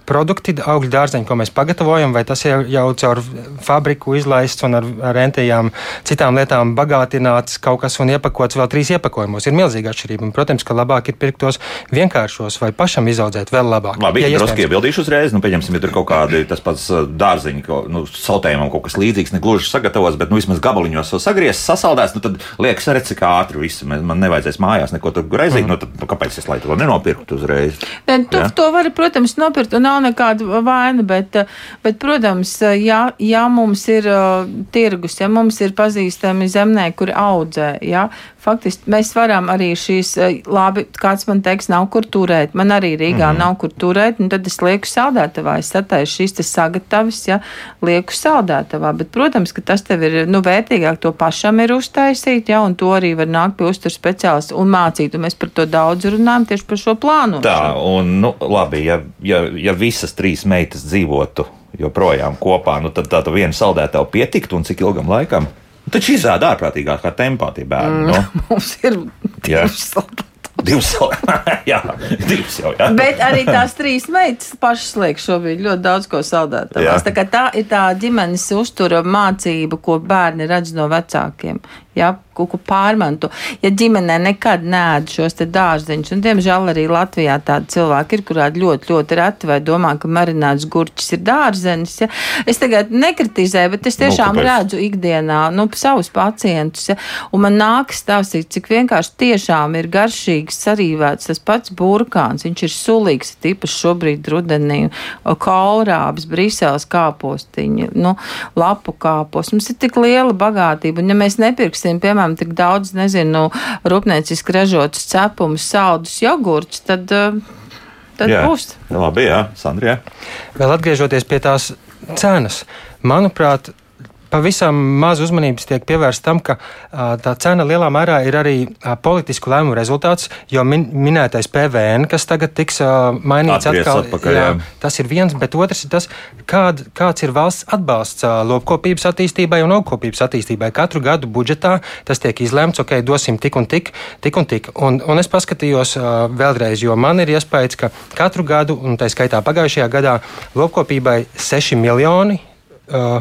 produkti, augļu dārzeņi, ko mēs pagatavojam, vai tas jau, jau caur fabriku izlaists un ar, ar entējām citām lietām bagātināts kaut kas un iepakots vēl trīs iepakojumos. Ir milzīga atšķirība. Un, protams, ka labāk ir pirkt tos vienkāršos vai pašam izaudzēt vēl labāk. Labi, Ja drusku iebildīšu uzreiz. Nu, pieņemsim, ja tur kaut kādi tas pats dārziņi, ko, nu, sautējumam kaut kas līdzīgs, ne gluži sagatavots, bet nu, vismaz gabaliņos jau sagriezts, sasaldēts. Nu, tad liekas, redz, cik ātri viss. Man nevajadzēs mājās neko tur greizīt. Mm. Nu, tad, nu, kāpēc es lai to nenopirktu uzreiz? Ne, tu, Ja? ja? To var, protams, nopirkt, un nav nekāda vaina, bet, eh, bet protams, eh, ja, ja mums ir uh, tirgus, ja mums ir pazīstami zemnieki, kuri audzē, ja, faktiski mēs varam arī šīs, uh, labi, kāds man teiks, nav kur turēt, man arī Rīgā mm -hmm. nav kur turēt, un tad es lieku saldētavā, es sataisu šīs te sagatavis, ja, lieku saldētavā, bet, protams, ka tas tev ir, nu, vērtīgāk to pašam ir uztaisīt, ja, un to arī var nākt pie uztur speciālistu un mācīt, un mēs par to daudz runājam tieši par šo plānu. Tā, un nu, labi, ja, ja, ja visas trīs meitas dzīvotu joprojām kopā, nu, tad tāda viena saldētava pietiktu un cik ilgam laikam? Nu, Taču izrāda ārprātīgākā tempā tie bērni. Mm. No? Mums ir divas saldas. Divas jā, divas jau. Jā. Bet arī tās trīs meitas pašas liek šobrīd ļoti daudz ko saldētavās. Tā, tā ir tā ģimenes uztura mācība, ko bērni redz no vecākiem. Ja, kaut ko pārmanto. Ja ģimenē nekad nēd šos te dārzeņus, un diemžēl arī Latvijā tādi cilvēki ir, kurā ļoti, ļoti reti vai domā, ka marināts gurķis ir dārzenis. Ja. Es tagad nekritizēju, bet es nu, tiešām nu, redzu ikdienā nu, savus pacientus, ja, un man nākas stāstīt, cik vienkārši tiešām ir garšīgs sarīvēts tas pats burkāns. Viņš ir sulīgs, tīpaši šobrīd rudenī, kolrābs, Briseles kāpostiņi, nu, lapu kāpos. Mums ir tik liela bagātība, un ja mēs nepirksim, piemēram, ēdam tik daudz, nezinu, rūpnieciski ražotus cepumus, saldus jogurtus, tad, eh, tad jā, būs. Labi, jā, Sandrija. Vēl atgriežoties pie tās cenas, manuprāt, pavisam maz uzmanības tiek pievērsta tam, ka a, tā cena lielā mērā ir arī a, politisku lēmumu rezultāts, jo min, minētais PVN, kas tagad tiks a, mainīts Atgries atkal, atpakaļ, jā, jā. tas ir viens, bet otrs ir tas, kād, kāds ir valsts atbalsts lopkopības attīstībai un augkopības attīstībai. Katru gadu budžetā tas tiek izlemts, ok, dosim tik un tik, tik un tik. Un, un es paskatījos vēlreiz, jo man ir iespējas, ka katru gadu, un tā skaitā pagājušajā gadā, lopkopībai 6 miljoni. Uh,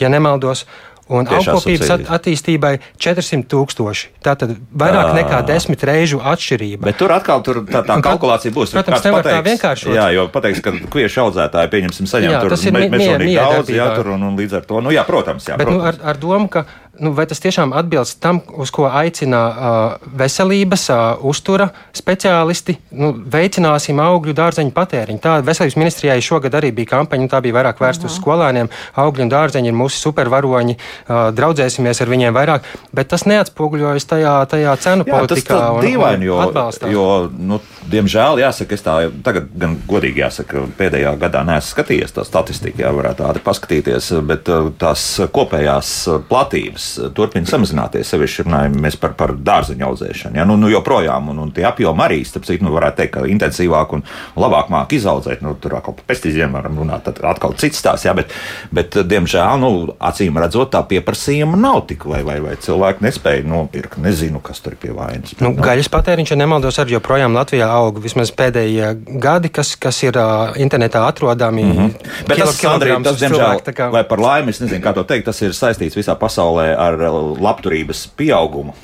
ja nemaldos. Un augstskopības at attīstībai 400 tūkstoši. Tā tad vairāk tā. nekā desmit reižu atšķirība. Bet tur atkal tur tā, tā kalkulācija būs. Protams, nevar pateiks, tā vienkārši. Jā, jo pateiks, ka kviešu audzētāji pieņemsim saņem jā, tur me, mežonīgi daudz, jā, tur un, un līdz ar to, nu jā, protams, jā. Bet protams. Nu, ar, ar domu, ka nu, vai tas tiešām atbilst tam, uz ko aicina uh, veselības, uh, uztura speciālisti? Nu, veicināsim augļu dārzeņu patēriņu. Tā veselības ministrijai šogad arī bija kampaņa, tā bija vairāk vērsta uz skolēniem. Augļi un dārzeņi ir mūsu supervaroņi, uh, draudzēsimies ar viņiem vairāk, bet tas neatspoguļojas tajā, tajā cenu Jā, politikā. Tas ir dīvaini, jo, atbalstā. jo nu, diemžēl, jāsaka, es tā tagad gan godīgi jāsaka, pēdējā gadā neesmu skatījies tā statistiku, jā, varētu tādi paskatīties, bet tās kopējās platības turpina samazināties. Sevišķi runājamies par, par dārzeņu audzēšanu. Ja? Nu, nu, joprojām, un, un tie apjomi arī, starp citu, nu, varētu teikt, ka intensīvāk un labāk māk izaudzēt. Nu, tur atkal par pesticīdiem varam runāt, tad atkal cits stāsts. Ja? Bet, bet, diemžēl, nu, acīm redzot, tā pieprasījuma nav tik, vai, vai, vai cilvēki nespēja nopirkt. Nezinu, kas tur ir pie vainas. Bet, nu, nu. Gaļas patēriņš, ja nemaldos, arī joprojām Latvijā aug vismaz pēdējie gadi, kas, kas ir uh, internetā atrodami. Mm -hmm. Bet tas, Sandrija, tas, diemžēl, kā... vai par laimi, es nezinu, kā to teikt, tas ir saistīts visā pasaulē ar labturības pieaugumu.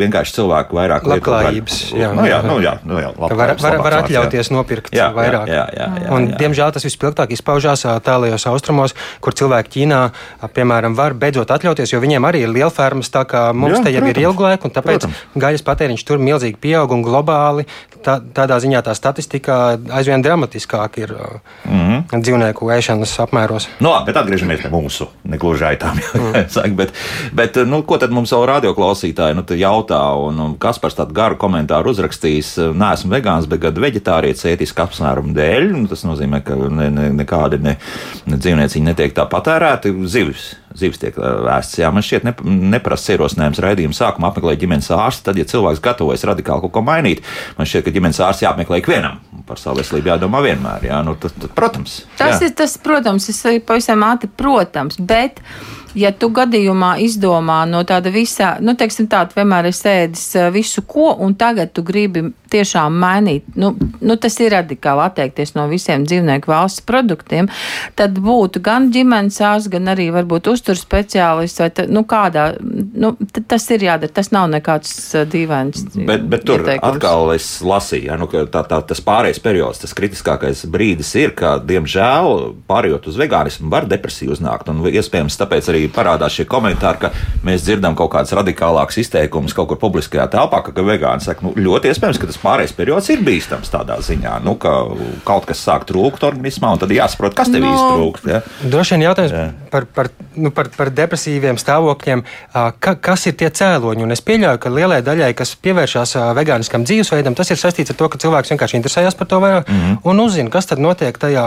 Vienkārši cilvēku vairāk labklājības. Jā, nu, jā, nu, jā, nu, jā var, var, var atļauties jā. nopirkt jā, vairāk. Jā, jā, jā, jā, un, jā. Diemžēl tas vispilgtāk izpaužās tālajos austrumos, kur cilvēki Ķīnā, piemēram, var beidzot atļauties, jo viņiem arī ir liela fermas, tā kā mums jā, te jau protams, ir ilgu laiku, un tāpēc protams. gaļas patēriņš tur milzīgi pieaug un globāli tā, tādā ziņā tā statistika aizvien dramatiskāk ir mm -hmm. dzīvnieku ēšanas apmēros. No, nu, bet atgriežamies pie mūsu negluži aitām. Mm. bet, bet nu, ko tad mums jau radioklausītāji nu, jautā, un, un Kaspars tādu garu komentāru uzrakstījis, neesmu vegāns, bet gan veģetārietis ētisku apsvērumu dēļ. Nu, tas nozīmē, ka ne, ne, nekādi ne, ne dzīvnieciņi netiek tā patērēti. Zivs zivs tiek vēsts. Jā, man šķiet, ne, neprasts ierosinājums raidījuma sākumā apmeklēt ģimenes ārstu. Tad, ja cilvēks gatavojas radikāli kaut ko mainīt, man šķiet, ka ģimenes ārsts jāapmeklē ikvienam. Par savu veselību jādomā vienmēr. Jā, nu, tad, tad, protams. Tas jā. ir tas, protams, es pavisam ātri, protams, bet ja tu gadījumā izdomā no tāda visā, nu, teiksim, tāda vienmēr es ēdis visu ko, un tagad tu gribi tiešām mainīt, nu, nu tas ir radikāli atteikties no visiem dzīvnieku valsts produktiem, tad būtu gan ģimenes ārsts, gan arī varbūt uzturs speciālists, vai ta, nu, kādā, nu, tas ir jādara, tas nav nekāds dīvains. Bet, bet tur ieteikums. atkal es lasīju, ja, nu, ka tā, tā, tas pārējais periods, tas kritiskākais brīdis ir, ka, diemžēl, pārējot uz vegānismu, var depresija uznākt, un iespējams tāpēc arī parādās šie komentāri, ka mēs dzirdam kaut kādas radikālākas izteikumus kaut kur publiskajā telpā, ka, ka vegāni saka, nu, ļoti iespējams, ka tas pārējais periods ir bīstams tādā ziņā, nu, ka kaut kas sāk trūkt organismā, un tad jāsaprot, kas tev no, īsti trūkst. Ja? Droši vien jautājums jā. par, par, nu, par, par depresīviem stāvokļiem, ka, kas ir tie cēloņi. Un es pieļauju, ka lielai daļai, kas pievēršās vegāniskam dzīvesveidam, tas ir saistīts ar to, ka cilvēks vienkārši interesējas par to vairāk mm -hmm. un uzzina, kas tad notiek tajā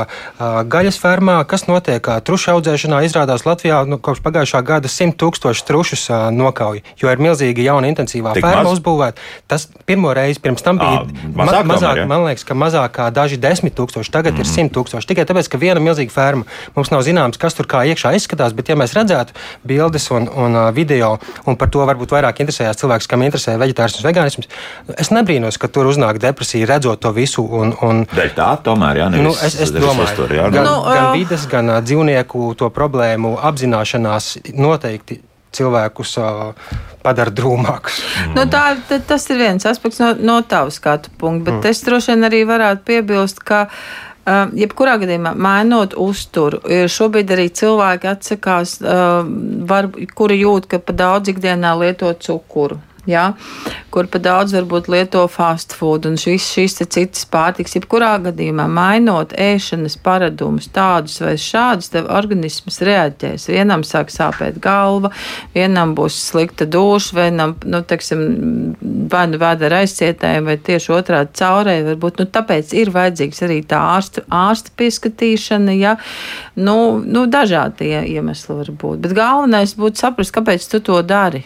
gaļas fermā, kas notiek trušu audzēšanā. Izrādās Latvijā nu, kopš pagājušā gada 100 tūkstoši trušus nokauj, jo ir milzīga jauna intensīvā Tik ferma uzbūvēta. Tas pirmo reizi pirms tam bija Ma mazāk, mazāk tomēr, man liekas, ka mazāk kā daži desmit tūkstoši, tagad mm. ir simt tūkstoši. Tikai tāpēc, ka viena milzīga ferma mums nav zināms, kas tur kā iekšā izskatās, bet ja mēs redzētu bildes un, un uh, video, un par to varbūt vairāk interesējās cilvēks, kam interesē veģetārisms, vegānisms, es nebrīnos, ka tur uznāk depresija, redzot to visu. Un, un, Dēļ tā tomēr, jā, nevis, nu, es, es domāju, tur, jā, gan, nu, gan vides, gan uh, dzīvnieku to problēmu apzināšanās noteikti cilvēkus padara drūmākus. Mm. Nu, tā, tas ir viens aspekts no, no tavas skatu punkta, bet mm. es droši vien arī varētu piebilst, ka. Uh, jebkurā gadījumā, mainot uzturu, šobrīd arī cilvēki atsakās, uh, var, kuri jūt, ka pa daudz ikdienā lieto cukuru ja, kur pa daudz varbūt lieto fast food un šis, šis citas pārtiks. Jebkurā gadījumā mainot ēšanas paradumus tādus vai šādus, tev organisms reaģēs. Vienam sāk sāpēt galva, vienam būs slikta duša, vienam, nu, teiksim, vai nu vēda ar aizcietējumu, vai tieši otrādi caurēji varbūt. Nu, tāpēc ir vajadzīgs arī tā ārsta, ārsta pieskatīšana, ja, nu, nu dažādi iemesli var būt. Bet galvenais būtu saprast, kāpēc tu to dari.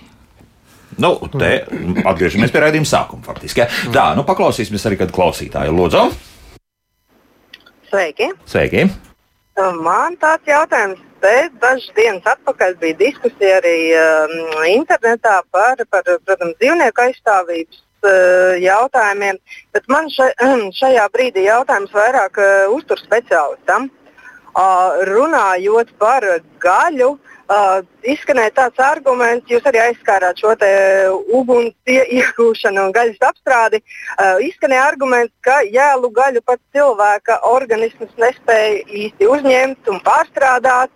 Nu, te atgriežamies pie raidījuma sākuma. Faktiski. Ja? Tā, nu paklausīsimies arī kādu klausītāju. Lūdzu! Sveiki! Sveiki. Man tāds jautājums. Te dažas dienas atpakaļ bija diskusija arī um, internetā par, par protams, dzīvnieku aizstāvības uh, jautājumiem, bet man še, šajā brīdī jautājums vairāk uh, uztur speciālistam. Uh, runājot par gaļu, uh, Uh, izskanēja tāds arguments, jūs arī aizskārāt šo uguns iegūšanu un gaļas apstrādi. Uh, izskanēja arguments, ka jēlu gaļu pat cilvēka organisms nespēja īsti uzņemt un pārstrādāt.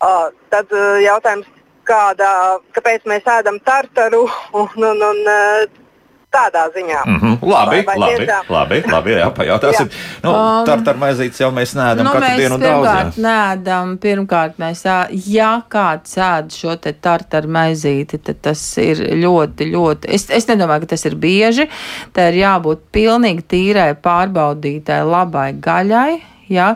Uh, tad uh, jautājums, kādā, kāpēc mēs ēdam tartaru un, un, un uh, tādā ziņā. Mm -hmm. Labi, vai, vai labi, tiešām? labi, labi, jā, pajautāsim. Nu, um, Tartar maizītes jau mēs nēdam nu, katru mēs dienu daudz. Pirmkārt, nēdam, pirmkārt mēs, ja kāds ēd šo te tartar maizīti, tad tas ir ļoti, ļoti, es, es nedomāju, ka tas ir bieži, tā ir jābūt pilnīgi tīrai, pārbaudītai, labai gaļai, jā.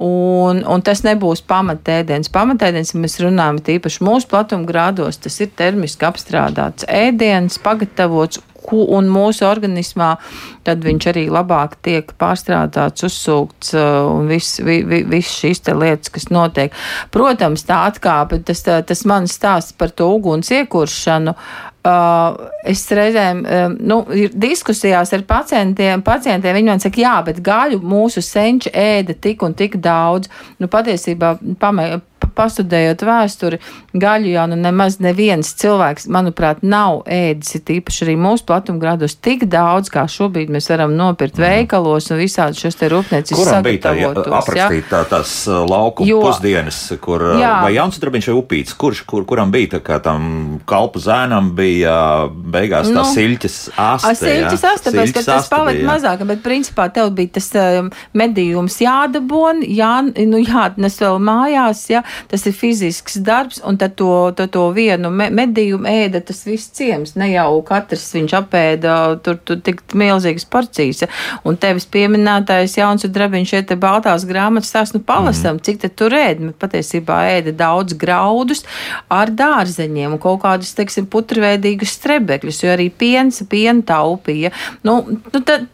Un, un tas nebūs pamatēdiens. Pamatēdiens, ja mēs runājam tīpaši mūsu platumgrādos, tas ir termiski apstrādāts ēdiens, pagatavots un mūsu organismā, tad viņš arī labāk tiek pārstrādāts, uzsūkts uh, un viss vi, vi, vis šīs lietas, kas notiek. Protams, tā atkāpe, tas, tas mans stāsts par to uguns iekuršanu. Uh, es reizēm, uh, nu, diskusijās ar pacientiem, pacientiem viņi man saka, jā, bet gaļu mūsu senči ēda tik un tik daudz. Nu, patiesībā, pamē, pastudējot vēsturi, gaļu jau nu nemaz neviens cilvēks, manuprāt, nav ēdis, ir tīpaši arī mūsu platumgrādos, tik daudz, kā šobrīd mēs varam nopirkt mm. veikalos un visādi šos te rūpnieciskus Kuram bija tā aprakstīt tā, tās uh, lauku jo, pusdienas, kur, uh, jā. vai Jauns Drabiņš vai Upīts, kurš, kur, kuram bija tā kā tam kalpu zēnam bija uh, beigās tā nu, siļķes aste. Siļķes aste, bet tas palika mazāk, bet principā tev bija tas um, medījums jādabon, jā, nu jāatnes vēl mājās, jā, tas ir fizisks darbs, un tad to, to, to vienu me, medījumu ēda tas viss ciems. Ne jau katrs viņš apēda tur, tur tik milzīgas porcijas. Un tevis pieminētais jauns un drabiņš šeit baltās grāmatas tās nu palasam, mm. cik tad tur ēd. Patiesībā ēda daudz graudus ar dārzeņiem un kaut kādus, teiksim, putrveidīgus strebekļus, jo arī piens, piena taupīja. Nu, nu, tad,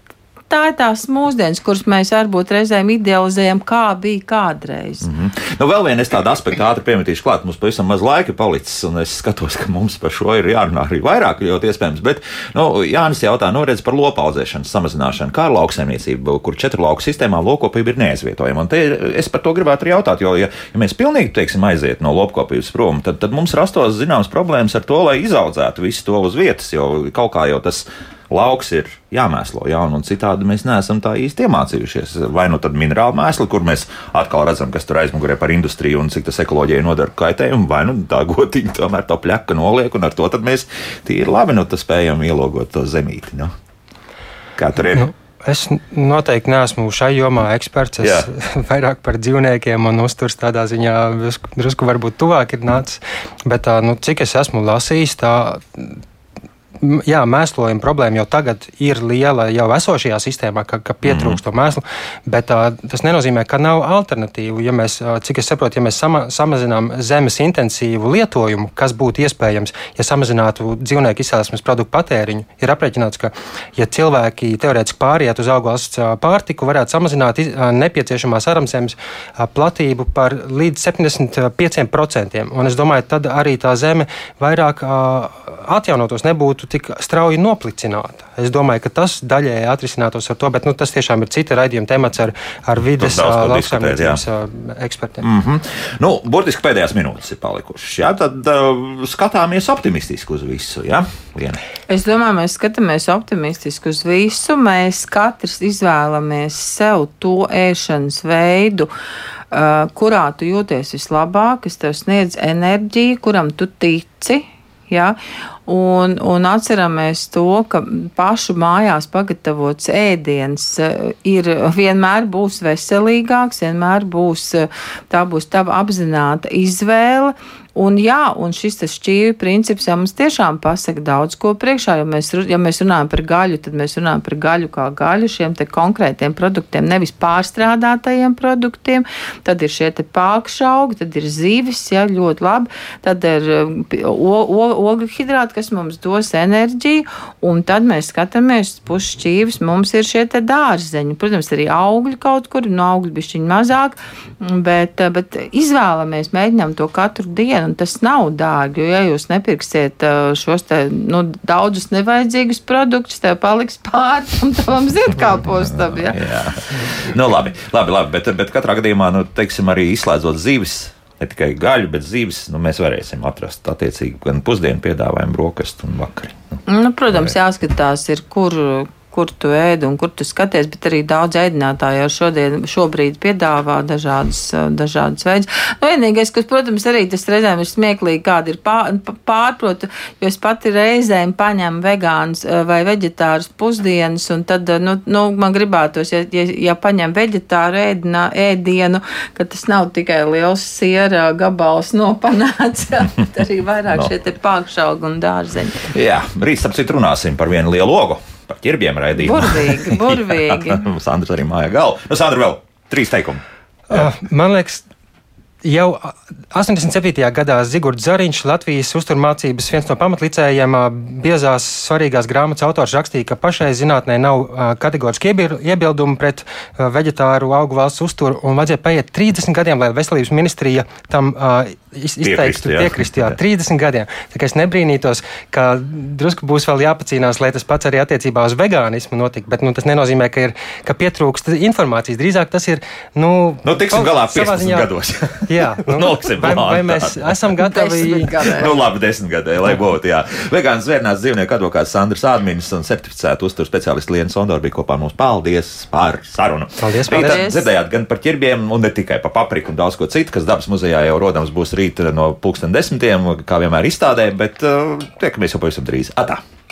tā ir tās mūsdienas, kuras mēs varbūt reizēm idealizējam, kā bija kādreiz. Mm -hmm. nu, vēl viena tāda aspekta ātri piemetīšu klāt. Mums pavisam maz laika palicis, un es skatos, ka mums par šo ir jārunā arī vairāk, jo iespējams. Bet nu, Jānis jautā, nu, redz par lopaudzēšanas samazināšanu, kā ar lauksaimniecību, kur četru lauku sistēmā lopkopība ir neaizvietojama. Un te es par to gribētu arī jautāt, jo, ja, ja mēs pilnīgi, teiksim, aiziet no lopkopības prom, tad, tad mums rastos zināmas problēmas ar to, lai izaudzētu visu to uz vietas, jo kaut kā jau tas ir lauks ir jāmēslo, jā, un citādi mēs neesam tā īsti iemācījušies. Vai nu tad minerāla mēsli, kur mēs atkal redzam, kas tur aizmugurē par industriju un cik tas ekoloģijai nodara kaitējumu, vai nu tā gotiņa tomēr to pļaka noliek, un ar to mēs tīri labi nu, spējam ielogot to zemīti. Nu. Kā tur ir? Nu. Es noteikti neesmu šai jomā eksperts. Es Jā. vairāk par dzīvniekiem un uzturs tādā ziņā drusku, varbūt tuvāk ir nācis. Bet nu, cik es esmu lasījis, tā jā, mēslojuma problēma jau tagad ir liela jau esošajā sistēmā, ka, ka pietrūkst mm. to mēslu, bet uh, tas nenozīmē, ka nav alternatīvu. Ja mēs, cik es saprotu, ja mēs sama, samazinām zemes intensīvu lietojumu, kas būtu iespējams, ja samazinātu dzīvnieku izcelsmes produktu patēriņu, ir aprēķināts, ka, ja cilvēki teorētiski pāriet uz auglas pārtiku, varētu samazināt iz, nepieciešamās aramzemes platību par līdz 75%. Un es domāju, tad arī tā zeme vairāk atjaunotos, nebūtu tiktu tik strauji noplicināta. Es domāju, ka tas daļēji atrisinātos ar to, bet nu, tas tiešām ir cita raidījuma temats ar, ar vides lauksaimniecības ekspertiem. Mm -hmm. nu, burtiski pēdējās minūtes ir palikušas. Jā, tad uh, skatāmies optimistiski uz visu. Jā? Liena. Es domāju, mēs skatāmies optimistiski uz visu. Mēs katrs izvēlamies sev to ēšanas veidu. Uh, kurā tu jūties vislabāk, kas tev sniedz enerģiju, kuram tu tici, Ja? Un, un atceramies to, ka pašu mājās pagatavots ēdiens eh, ir vienmēr būs veselīgāks, vienmēr būs tā būs tava apzināta izvēle. Un, jā, un šis šķīvi princips jau mums tiešām pasaka daudz ko priekšā. Ja mēs, ja mēs runājam par gaļu, tad mēs runājam par gaļu kā gaļu, šiem konkrētiem produktiem, nevis pārstrādātajiem produktiem. Tad ir šie pākšaugi, tad ir zivis, ja, ļoti labi. Tad ir ogļu hidrāti, kas mums dos enerģiju, un tad mēs skatāmies pušķīvis, mums ir šie dārzeņi. Protams, arī augļi kaut kur, no augļu bišķiņi mazāk, bet, bet izvēlamies, mēģinām to katru dienu un tas nav dārgi. Jo, ja jūs nepirksiet uh, šos te, nu, daudzus nevajadzīgus produktus, tev paliks pāri un tam ziedkāpostam. Ja? Jā, nu, labi, labi, labi, bet, bet katrā gadījumā, nu, teiksim, arī izslēdzot zīves ne tikai gaļu, bet zīves, nu, mēs varēsim atrast attiecīgi gan pusdienu piedāvājumu, brokastu un vakariņu. Nu, nu, protams, jāskatās, ir, kur, kur tu ēdi un kur tu skaties, bet arī daudz ēdinātāji jau šodien, šobrīd piedāvā dažādas, dažādas veidus. Nu, vienīgais, kas, protams, arī tas reizēm ir smieklīgi, kāda ir pār, pārprotu, jo es pati reizēm paņemu vegāns vai veģetārus pusdienas, un tad, nu, nu man gribētos, ja, ja, ja paņem veģetāru ēdinā, ēdienu, ka tas nav tikai liels siera gabals nopanāts, bet arī vairāk no. šie te pākšaugi un dārzeņi. Jā, rīt, starp citu, runāsim par vienu lielu logu par ķirbiem raidījumā. Burvīgi, burvīgi. Sandra arī māja galva. Nu, Sandra, vēl trīs teikumi. Uh, man liekas, Jau 87. gadā Zigorts Zariņš, Latvijas uzturmācības viens no pamatlicējiem, biezās svarīgās grāmatas autors rakstīja, ka pašai zinātnē nav kategoriski iebildumu pret veģetāru augu valsts uzturu, un vajadzēja paiet 30 gadiem, lai veselības ministrija tam izteiktu piekrist. Jā, 30 gadiem. Tā kā es nebrīnītos, ka drusku būs vēl jāpacīnās, lai tas pats arī attiecībā uz vegānismu notiktu, bet nu, tas nenozīmē, ka, ir, ka pietrūkst informācijas. Drīzāk tas ir. Nu, nu tiksim galā 15 ziņā, gados. Jā, nu, vai, vai mēs esam gatavi? nu, labi, desmit gadē, lai būtu. Jā. Vegāns zvērnās dzīvnieku advokāts Sandrs Ādmins un certificēta uzturu speciālists Liena Sondor bija kopā ar mums. Paldies par sarunu. Paldies, paldies. Rītā dzirdējāt gan par ķirbiem, un ne tikai par papriku un daudz ko citu, kas dabas muzejā jau rodams būs rīt no pulksten desmitiem, kā vienmēr izstādē, bet uh, tiekamies jau pavisam drīz. Atā!